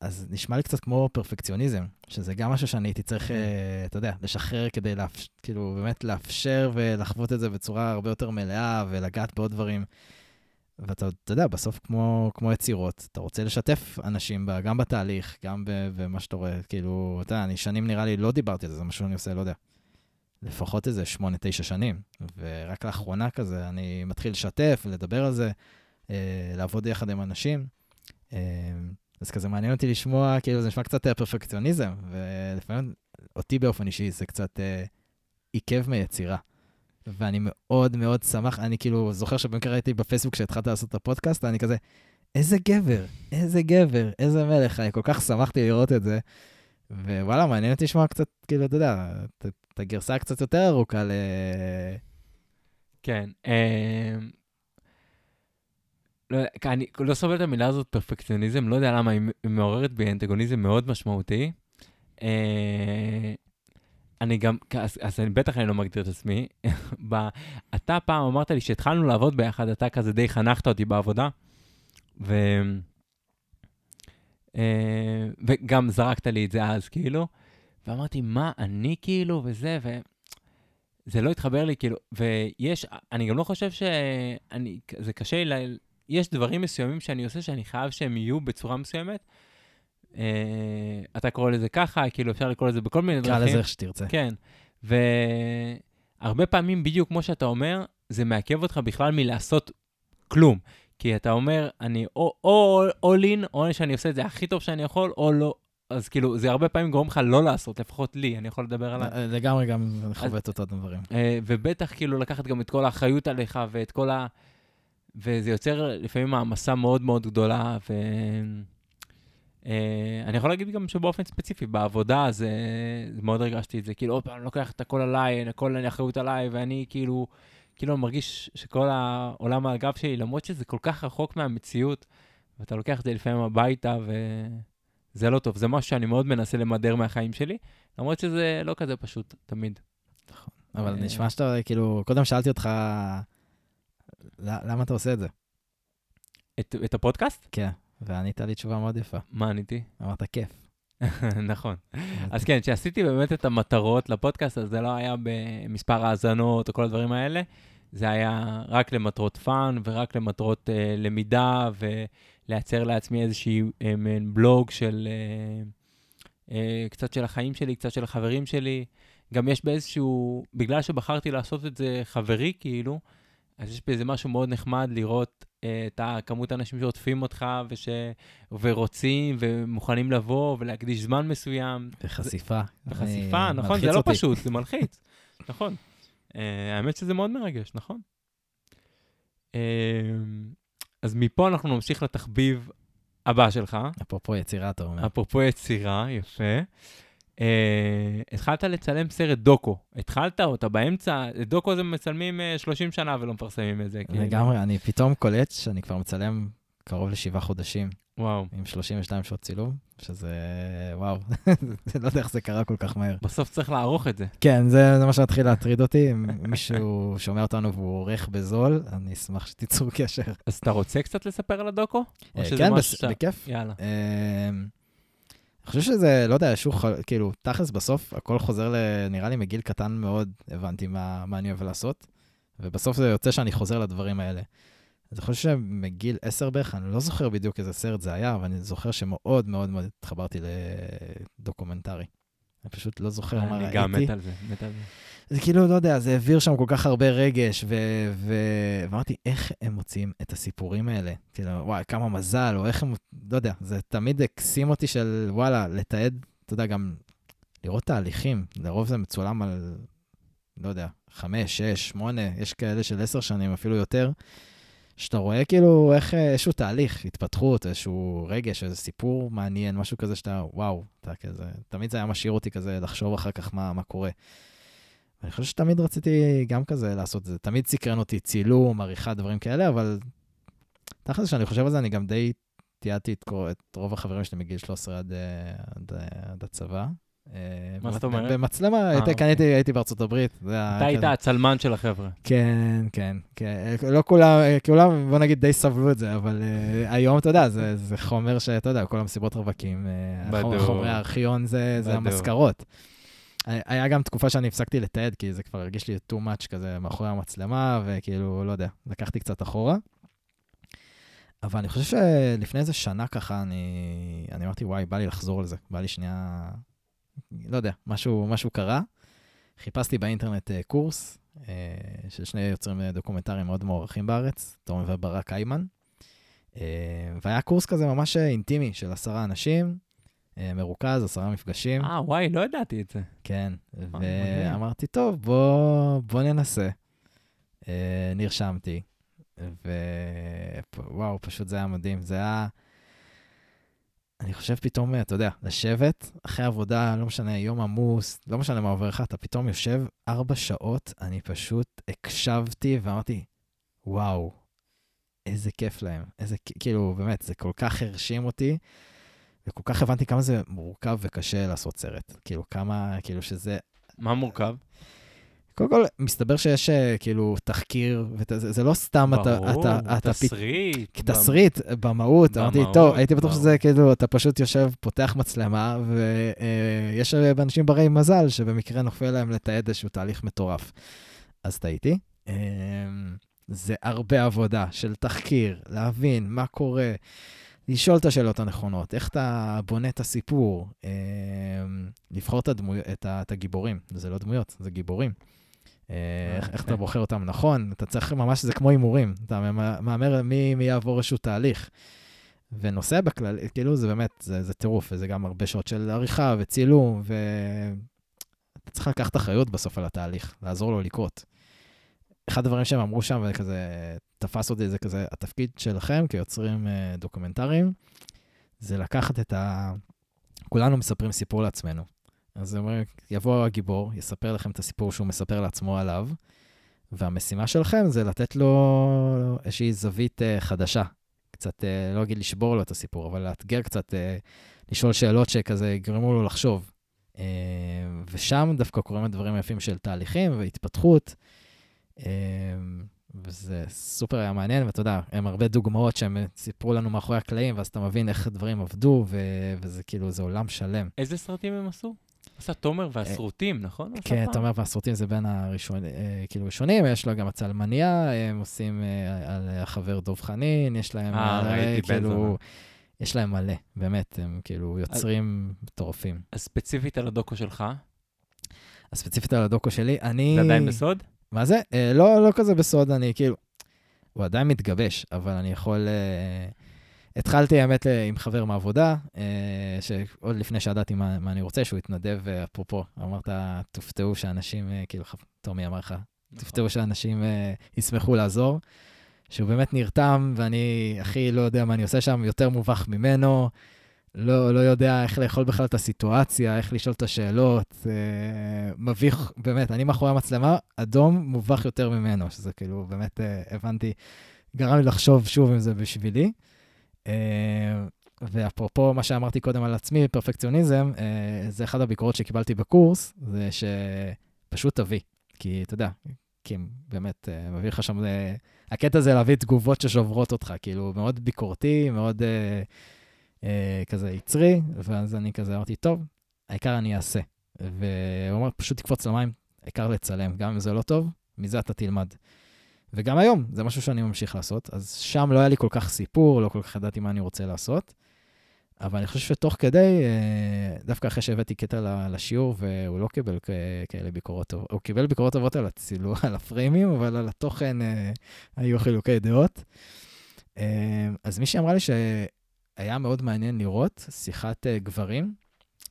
אז נשמע לי קצת כמו פרפקציוניזם, שזה גם משהו שאני הייתי צריך, אה, אתה יודע, לשחרר כדי לאפשר, כאילו באמת לאפשר ולחוות את זה בצורה הרבה יותר מלאה ולגעת בעוד דברים. ואתה אתה יודע, בסוף כמו, כמו יצירות, אתה רוצה לשתף אנשים בה, גם בתהליך, גם במה שאתה רואה, כאילו, אתה יודע, אני שנים נראה לי לא דיברתי על זה, זה משהו שאני עושה, לא יודע. לפחות איזה שמונה, תשע שנים. ורק לאחרונה כזה, אני מתחיל לשתף, לדבר על זה, אה, לעבוד יחד עם אנשים. אה, אז כזה מעניין אותי לשמוע, כאילו זה נשמע קצת אה, פרפקציוניזם, ולפעמים אותי באופן אישי זה קצת עיכב מיצירה. ואני מאוד מאוד שמח, אני כאילו זוכר שבמקרה ראיתי בפייסבוק כשהתחלת לעשות את הפודקאסט, אני כזה, איזה גבר, איזה גבר, איזה מלך, אני כל כך שמחתי לראות את זה. ווואלה, מעניין אותי לשמוע קצת, כאילו, אתה יודע, את- הגרסה הקצת יותר ארוכה ל... כן. אה, לא, אני לא סובל את המילה הזאת פרפקציוניזם, לא יודע למה, היא מעוררת בי אנטגוניזם מאוד משמעותי. אה, אני גם, אז, אז אני, בטח אני לא מגדיר את עצמי. ב, אתה פעם אמרת לי שהתחלנו לעבוד ביחד, אתה כזה די חנכת אותי בעבודה, ו, וגם זרקת לי את זה אז, כאילו, ואמרתי, מה, אני כאילו, וזה, ו... זה לא התחבר לי, כאילו, ויש, אני גם לא חושב שאני, זה קשה לי, ל- יש דברים מסוימים שאני עושה שאני חייב שהם יהיו בצורה מסוימת. אה, אתה קורא לזה ככה, כאילו אפשר לקרוא לזה בכל מיני קרא דרכים. לזה איך שתרצה. כן, והרבה פעמים, בדיוק כמו שאתה אומר, זה מעכב אותך בכלל מלעשות כלום. כי אתה אומר, אני או, או all in, או שאני עושה את זה הכי טוב שאני יכול, או לא. אז כאילו, זה הרבה פעמים גורם לך לא לעשות, לפחות לי, אני יכול לדבר עליי. אה, לגמרי גם אני חווה את אותם דברים. אה, ובטח כאילו לקחת גם את כל האחריות עליך ואת כל ה... וזה יוצר לפעמים מעמסה מאוד מאוד גדולה, ו... אה, אני יכול להגיד גם שבאופן ספציפי, בעבודה, זה, זה מאוד הרגשתי את זה. כאילו, עוד פעם, אני לוקח את הכל עליי, הכל אני אחריות עליי, ואני כאילו, כאילו מרגיש שכל העולם על הגב שלי, למרות שזה כל כך רחוק מהמציאות, ואתה לוקח את זה לפעמים הביתה, וזה לא טוב. זה משהו שאני מאוד מנסה למדר מהחיים שלי, למרות שזה לא כזה פשוט, תמיד. נכון. אבל נשמע שאתה, כאילו, קודם שאלתי אותך, למה אתה עושה את זה? את, את הפודקאסט? כן. וענית לי תשובה מאוד יפה. מה עניתי? אמרת כיף. נכון. אז כן, כשעשיתי באמת את המטרות לפודקאסט, אז זה לא היה במספר האזנות או כל הדברים האלה, זה היה רק למטרות fun ורק למטרות אה, למידה ולייצר לעצמי איזשהי אה, בלוג של אה, אה, קצת של החיים שלי, קצת של החברים שלי. גם יש באיזשהו, בגלל שבחרתי לעשות את זה חברי, כאילו, אז יש בזה משהו מאוד נחמד לראות אה, את הכמות האנשים שעוטפים אותך וש... ורוצים ומוכנים לבוא ולהקדיש זמן מסוים. וחשיפה. וחשיפה, נכון, זה לא אותי. פשוט, זה מלחיץ. נכון. אה, האמת שזה מאוד מרגש, נכון. אה, אז מפה אנחנו נמשיך לתחביב הבא שלך. אפרופו יצירה, אתה אומר. אפרופו יצירה, יפה. Uh, התחלת לצלם סרט דוקו. התחלת או אתה באמצע? דוקו זה מצלמים uh, 30 שנה ולא מפרסמים את זה. לגמרי, כאילו. אני פתאום קולט שאני כבר מצלם קרוב לשבעה חודשים. וואו. עם 32 שעות צילום, שזה, וואו, לא יודע איך זה קרה כל כך מהר. בסוף צריך לערוך את זה. כן, זה, זה מה שהתחיל להטריד אותי. אם מישהו שומע אותנו והוא עורך בזול, אני אשמח שתיצרו קשר. אז אתה רוצה קצת לספר על הדוקו? כן, בכיף. יאללה. אני חושב שזה, לא יודע, שהוא, כאילו, תכלס בסוף הכל חוזר, ל, נראה לי מגיל קטן מאוד הבנתי מה, מה אני אוהב לעשות, ובסוף זה יוצא שאני חוזר לדברים האלה. אז אני חושב שמגיל עשר בערך, אני לא זוכר בדיוק איזה סרט זה היה, אבל אני זוכר שמאוד מאוד מאוד התחברתי לדוקומנטרי. אני פשוט לא זוכר מה ראיתי. אני גם מת על זה, מת על זה. זה כאילו, לא יודע, זה העביר שם כל כך הרבה רגש, ואמרתי, איך הם מוציאים את הסיפורים האלה? כאילו, וואי, כמה מזל, או איך הם, לא יודע, זה תמיד הקסים אותי של, וואלה, לתעד, אתה יודע, גם לראות תהליכים. לרוב זה מצולם על, לא יודע, חמש, שש, שמונה, יש כאלה של עשר שנים, אפילו יותר. שאתה רואה כאילו איך איזשהו תהליך, התפתחות, איזשהו רגש, איזה סיפור מעניין, משהו כזה שאתה, וואו, אתה כזה, תמיד זה היה משאיר אותי כזה לחשוב אחר כך מה, מה קורה. ואני חושב שתמיד רציתי גם כזה לעשות את זה. תמיד סקרן אותי צילום, עריכה, דברים כאלה, אבל תכל'ס, כשאני חושב על זה, אני גם די תיעדתי את, את רוב החברים שלי מגיל 13 עד, אה, עד, אה, עד הצבא. אה, מה זאת אומרת? במצלמה, הייתי, אוקיי. הייתי, הייתי בארצות הברית. אתה היית הצלמן של החבר'ה. כן, כן, כן. לא כולם, כולם, בוא נגיד, די סבלו את זה, אבל היום, אתה יודע, זה, חומר שאתה יודע, כל המסיבות רווקים, חומרי הארכיון זה, זה המזכרות. היה גם תקופה שאני הפסקתי לתעד, כי זה כבר הרגיש לי too much כזה מאחורי המצלמה, וכאילו, לא יודע, לקחתי קצת אחורה. אבל אני חושב שלפני איזה שנה ככה, אני, אני אמרתי, וואי, בא לי לחזור לזה, בא לי שנייה, לא יודע, משהו, משהו קרה. חיפשתי באינטרנט uh, קורס uh, של שני יוצרים דוקומנטריים מאוד מוערכים בארץ, תום וברק איימן. והיה קורס כזה ממש אינטימי של עשרה אנשים, אה, מרוכז, עשרה מפגשים. אה, וואי, לא ידעתי את זה. כן, אה, ואמרתי, טוב, בוא, בוא ננסה. אה, נרשמתי, ווואו, פשוט זה היה מדהים. זה היה... אני חושב פתאום, אתה יודע, לשבת אחרי עבודה, לא משנה, יום עמוס, לא משנה מה עובר לך, אתה פתאום יושב ארבע שעות, אני פשוט הקשבתי ואמרתי, וואו, איזה כיף להם. איזה, כאילו, באמת, זה כל כך הרשים אותי. וכל כך הבנתי כמה זה מורכב וקשה לעשות סרט. כאילו, כמה, כאילו שזה... מה מורכב? קודם כל, מסתבר שיש אה, כאילו תחקיר, וזה לא סתם ברור, אתה... ברור, תסריט. פ... תסריט, במהות. אמרתי, טוב, הייתי בטוח שזה כאילו, אתה פשוט יושב, פותח מצלמה, ויש אה, אנשים ברי מזל שבמקרה נופל להם לתעד איזשהו תהליך מטורף. אז טעיתי. אמ, זה הרבה עבודה של תחקיר, להבין מה קורה. לשאול את השאלות הנכונות, איך אתה בונה את הסיפור, אה, לבחור את, הדמו, את, ה, את הגיבורים, זה לא דמויות, זה גיבורים. אה, איך, איך אתה בוחר אותם נכון, אתה צריך ממש, זה כמו הימורים, אתה מהמר מי, מי יעבור איזשהו תהליך. ונוסע בכלל, כאילו זה באמת, זה, זה טירוף, וזה גם הרבה שעות של עריכה וצילום, ואתה צריך לקחת אחריות בסוף על התהליך, לעזור לו לקרות. אחד הדברים שהם אמרו שם, וכזה תפס אותי, זה כזה, התפקיד שלכם כיוצרים אה, דוקומנטריים, זה לקחת את ה... כולנו מספרים סיפור לעצמנו. אז זה אומר, יבוא הגיבור, יספר לכם את הסיפור שהוא מספר לעצמו עליו, והמשימה שלכם זה לתת לו איזושהי זווית uh, חדשה. קצת, uh, לא אגיד לשבור לו את הסיפור, אבל לאתגר קצת, לשאול שאלות שכזה יגרמו לו לחשוב. ושם דווקא קורים הדברים היפים של תהליכים והתפתחות. Uh, וזה סופר היה מעניין, ואתה יודע, הם הרבה דוגמאות שהם סיפרו לנו מאחורי הקלעים, ואז אתה מבין איך הדברים עבדו, ו- וזה כאילו, זה עולם שלם. איזה סרטים הם עשו? עשה תומר והסרוטים, נכון? כן, תומר והסרוטים זה בין הראשונים, אה, כאילו ראשונים, יש לו גם הצלמניה, הם עושים אה, על החבר דוב חנין, יש להם, אה, כאילו, יש להם מלא, באמת, הם כאילו יוצרים מטורפים. אז ספציפית על הדוקו שלך? אז ספציפית על הדוקו שלי, אני... זה עדיין בסוד? מה זה? לא, לא כזה בסוד, אני כאילו... הוא עדיין מתגבש, אבל אני יכול... התחלתי, האמת, אה, עם חבר מהעבודה, אה, שעוד לפני שידעתי מה, מה אני רוצה, שהוא התנדב, אה, אפרופו, אמרת, תופתעו שאנשים, כאילו, טומי אמר לך, נכון. תופתעו שאנשים ישמחו לעזור. שהוא באמת נרתם, ואני הכי לא יודע מה אני עושה שם, יותר מובך ממנו, לא, לא יודע איך לאכול בכלל את הסיטואציה, איך לשאול את השאלות, אה, מביך, באמת, אני מאחורי המצלמה, אדום מובך יותר ממנו, שזה כאילו, באמת אה, הבנתי, גרם לי לחשוב שוב אם זה בשבילי. אה, ואפרופו מה שאמרתי קודם על עצמי, פרפקציוניזם, אה, זה אחד הביקורות שקיבלתי בקורס, זה שפשוט תביא. כי אתה יודע, כי באמת אה, מביא לך שם, הקטע זה להביא תגובות ששוברות אותך, כאילו, מאוד ביקורתי, מאוד כזה יצרי, ואז אני כזה אמרתי, טוב, העיקר אני אעשה. והוא אומר, פשוט תקפוץ למים, העיקר לצלם, גם אם זה לא טוב, מזה אתה תלמד. וגם היום, זה משהו שאני ממשיך לעשות. אז שם לא היה לי כל כך סיפור, לא כל כך ידעתי מה אני רוצה לעשות. אבל אני חושב שתוך כדי, אה, דווקא אחרי שהבאתי קטע לשיעור, והוא לא קיבל כאלה ביקורות טובות, הוא קיבל ביקורות טובות על הצילו, על הפריימים, אבל על התוכן אה, היו חילוקי דעות. אה, אז מישהי אמרה לי שהיה מאוד מעניין לראות שיחת גברים,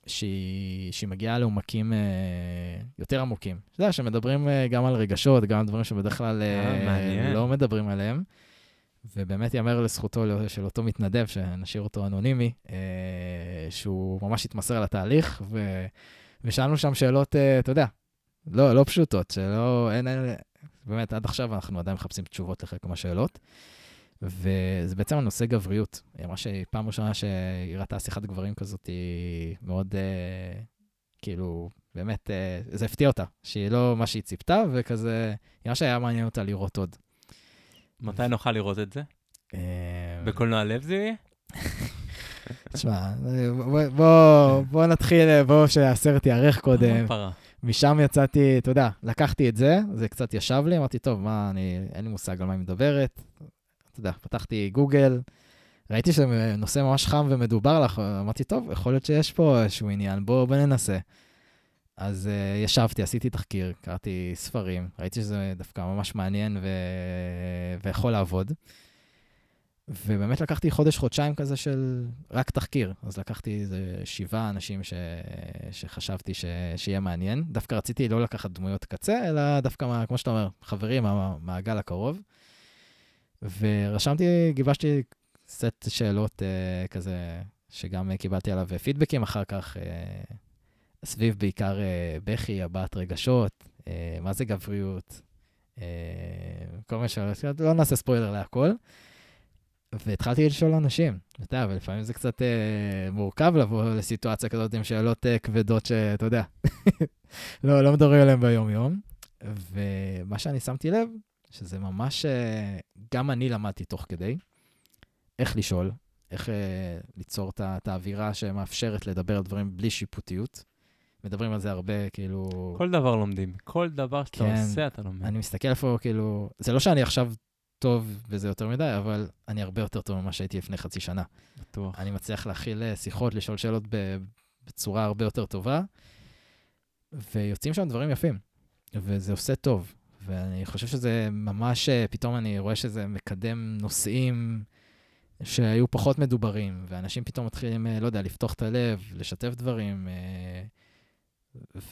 שהיא, שהיא מגיעה לעומקים אה, יותר עמוקים. אתה יודע, שמדברים אה, גם על רגשות, גם על דברים שבדרך כלל אה, לא מדברים עליהם. ובאמת ייאמר לזכותו של אותו מתנדב, שנשאיר אותו אנונימי, אה, שהוא ממש התמסר לתהליך, ו, ושאלנו שם שאלות, אה, אתה יודע, לא, לא פשוטות, שלא, אין, אין, באמת, עד עכשיו אנחנו עדיין מחפשים תשובות לחלק מהשאלות. וזה בעצם הנושא גבריות. היא אמרה שפעם ראשונה שהיא ראתה שיחת גברים כזאת, היא מאוד, uh, כאילו, באמת, uh, זה הפתיע אותה, שהיא לא מה שהיא ציפתה, וכזה, היא אמרה שהיה מעניין אותה לראות עוד. מתי נוכל לראות את זה? אה, בקולנוע לב זה יהיה? תשמע, בוא, בוא, בוא נתחיל, בוא שהסרט יארך קודם. משם יצאתי, אתה יודע, לקחתי את זה, זה קצת ישב לי, אמרתי, טוב, מה, אני, אין לי מושג על מה היא מדברת. אתה יודע, פתחתי גוגל, ראיתי שזה נושא ממש חם ומדובר לך, אמרתי, טוב, יכול להיות שיש פה איזשהו עניין, בואו בוא ננסה. אז uh, ישבתי, עשיתי תחקיר, קראתי ספרים, ראיתי שזה דווקא ממש מעניין ו... ויכול לעבוד. ובאמת לקחתי חודש-חודשיים כזה של רק תחקיר. אז לקחתי איזה שבעה אנשים ש... שחשבתי ש... שיהיה מעניין. דווקא רציתי לא לקחת דמויות קצה, אלא דווקא, כמו שאתה אומר, חברים מהמעגל הקרוב. ורשמתי, גיבשתי סט שאלות uh, כזה, שגם uh, קיבלתי עליו פידבקים אחר כך, uh, סביב בעיקר uh, בכי, הבעת רגשות, uh, מה זה גבריות, uh, כל מיני שאלות, לא נעשה ספוילר להכל. והתחלתי לשאול אנשים, אתה יודע, ולפעמים זה קצת uh, מורכב לבוא לסיטואציה כזאת עם שאלות uh, כבדות שאתה יודע, לא, לא מדברים עליהן ביום-יום. ומה שאני שמתי לב, שזה ממש, אה, גם אני למדתי תוך כדי, איך לשאול, איך אה, ליצור את האווירה שמאפשרת לדבר על דברים בלי שיפוטיות. מדברים על זה הרבה, כאילו... כל דבר לומדים. כל דבר שאתה כן, עושה, אתה לומד. אני מסתכל איפה, כאילו... זה לא שאני עכשיו טוב וזה יותר מדי, אבל אני הרבה יותר טוב ממה שהייתי לפני חצי שנה. בטוח. אני מצליח להכיל אה, שיחות, לשאול שאלות ב- בצורה הרבה יותר טובה, ויוצאים שם דברים יפים, וזה עושה טוב. ואני חושב שזה ממש, אה, פתאום אני רואה שזה מקדם נושאים שהיו פחות מדוברים, ואנשים פתאום מתחילים, אה, לא יודע, לפתוח את הלב, לשתף דברים, אה,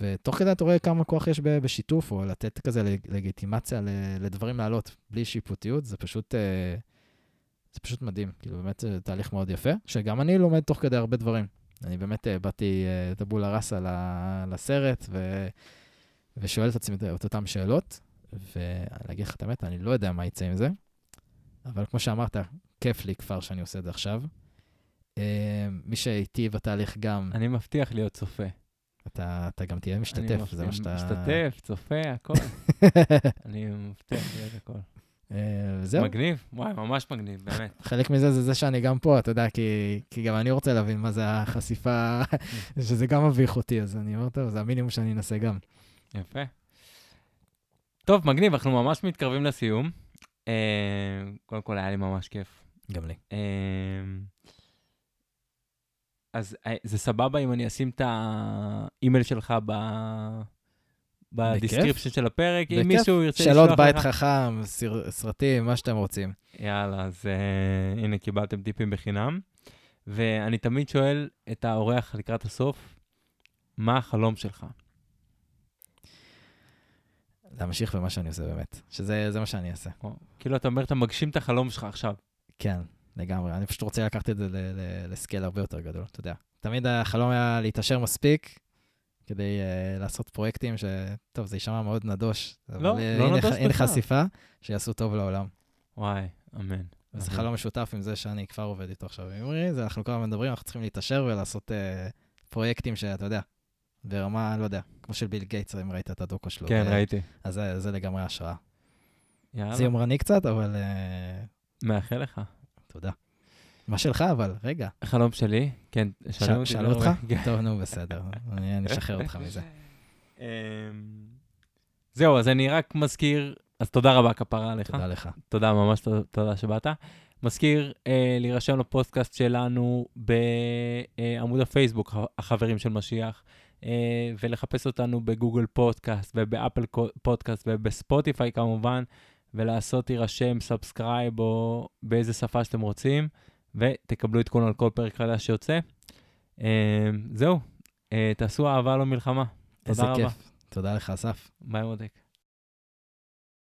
ותוך כדי אתה רואה כמה כוח יש בשיתוף, או לתת כזה לג- לגיטימציה לדברים לעלות בלי שיפוטיות, זה פשוט, זה פשוט מדהים. כאילו, באמת זה תהליך מאוד יפה, שגם אני לומד תוך כדי הרבה דברים. אני באמת באתי אה, טבולה ראסה לסרט, ו... ושואל את עצמי את אותן שאלות, ולהגיד לך את האמת, אני לא יודע מה יצא עם זה, אבל כמו שאמרת, כיף לי כבר שאני עושה את זה עכשיו. אה, מי שאיתי בתהליך גם, אני מבטיח להיות צופה. אתה, אתה גם תהיה משתתף, זה מה שאתה... משתתף, צופה, הכל. אני מבטיח להיות הכל. אה, זהו, מגניב, וואי, ממש מגניב, באמת. חלק מזה זה זה שאני גם פה, אתה יודע, כי, כי גם אני רוצה להבין מה זה החשיפה, שזה גם מביך אותי, אז אני אומר, טוב, זה המינימום שאני אנסה גם. יפה. טוב, מגניב, אנחנו ממש מתקרבים לסיום. אה, קודם כל, היה לי ממש כיף. גם לי. אה, אז אה, זה סבבה אם אני אשים את האימייל שלך ב... ב description של הפרק, אם בכיף. מישהו ירצה לשלוח לך... שאלות בית חכם, סר, סרטים, מה שאתם רוצים. יאללה, אז אה, הנה קיבלתם טיפים בחינם. ואני תמיד שואל את האורח לקראת הסוף, מה החלום שלך? להמשיך במה שאני עושה באמת, שזה זה מה שאני אעשה. כאילו, אתה אומר, אתה מגשים את החלום שלך עכשיו. כן, לגמרי. אני פשוט רוצה לקחת את זה לסקייל הרבה יותר גדול, אתה יודע. תמיד החלום היה להתעשר מספיק כדי uh, לעשות פרויקטים ש... טוב, זה יישמע מאוד נדוש. לא, אה, לא הנה, נדוש בכלל. חשיפה שיעשו טוב לעולם. וואי, אמן. זה. חלום משותף עם זה שאני כבר עובד איתו עכשיו עם אמרי, זה אנחנו כל הזמן מדברים, אנחנו צריכים להתעשר ולעשות uh, פרויקטים שאתה יודע, ברמה, לא יודע, כמו של ביל גייטס, אם ראית את הדוקו שלו. כן, ראיתי. אז זה, זה לגמרי השראה. יאללה, זה יומרני קצת, אבל uh, מאחל לך. תודה. מה שלך אבל? רגע. החלום שלי, כן, שאלו אותי. שאלו לא אותך? טוב, נו, בסדר. אני אשחרר אותך מזה. אמ, זהו, אז אני רק מזכיר, אז תודה רבה כפרה עליך. תודה לך. תודה, ממש תודה, שבאת. מזכיר אה, להירשם לפודקאסט שלנו בעמוד הפייסבוק, החברים של משיח, אה, ולחפש אותנו בגוגל פודקאסט ובאפל פודקאסט ובספוטיפיי כמובן, ולעשות הירשם, subscribe או באיזה שפה שאתם רוצים, ותקבלו עדכון על כל פרק חדש שיוצא. אה, זהו, אה, תעשו אהבה לא מלחמה. איזה תודה רבה. כיף. תודה לך, אסף. ביי, מותק.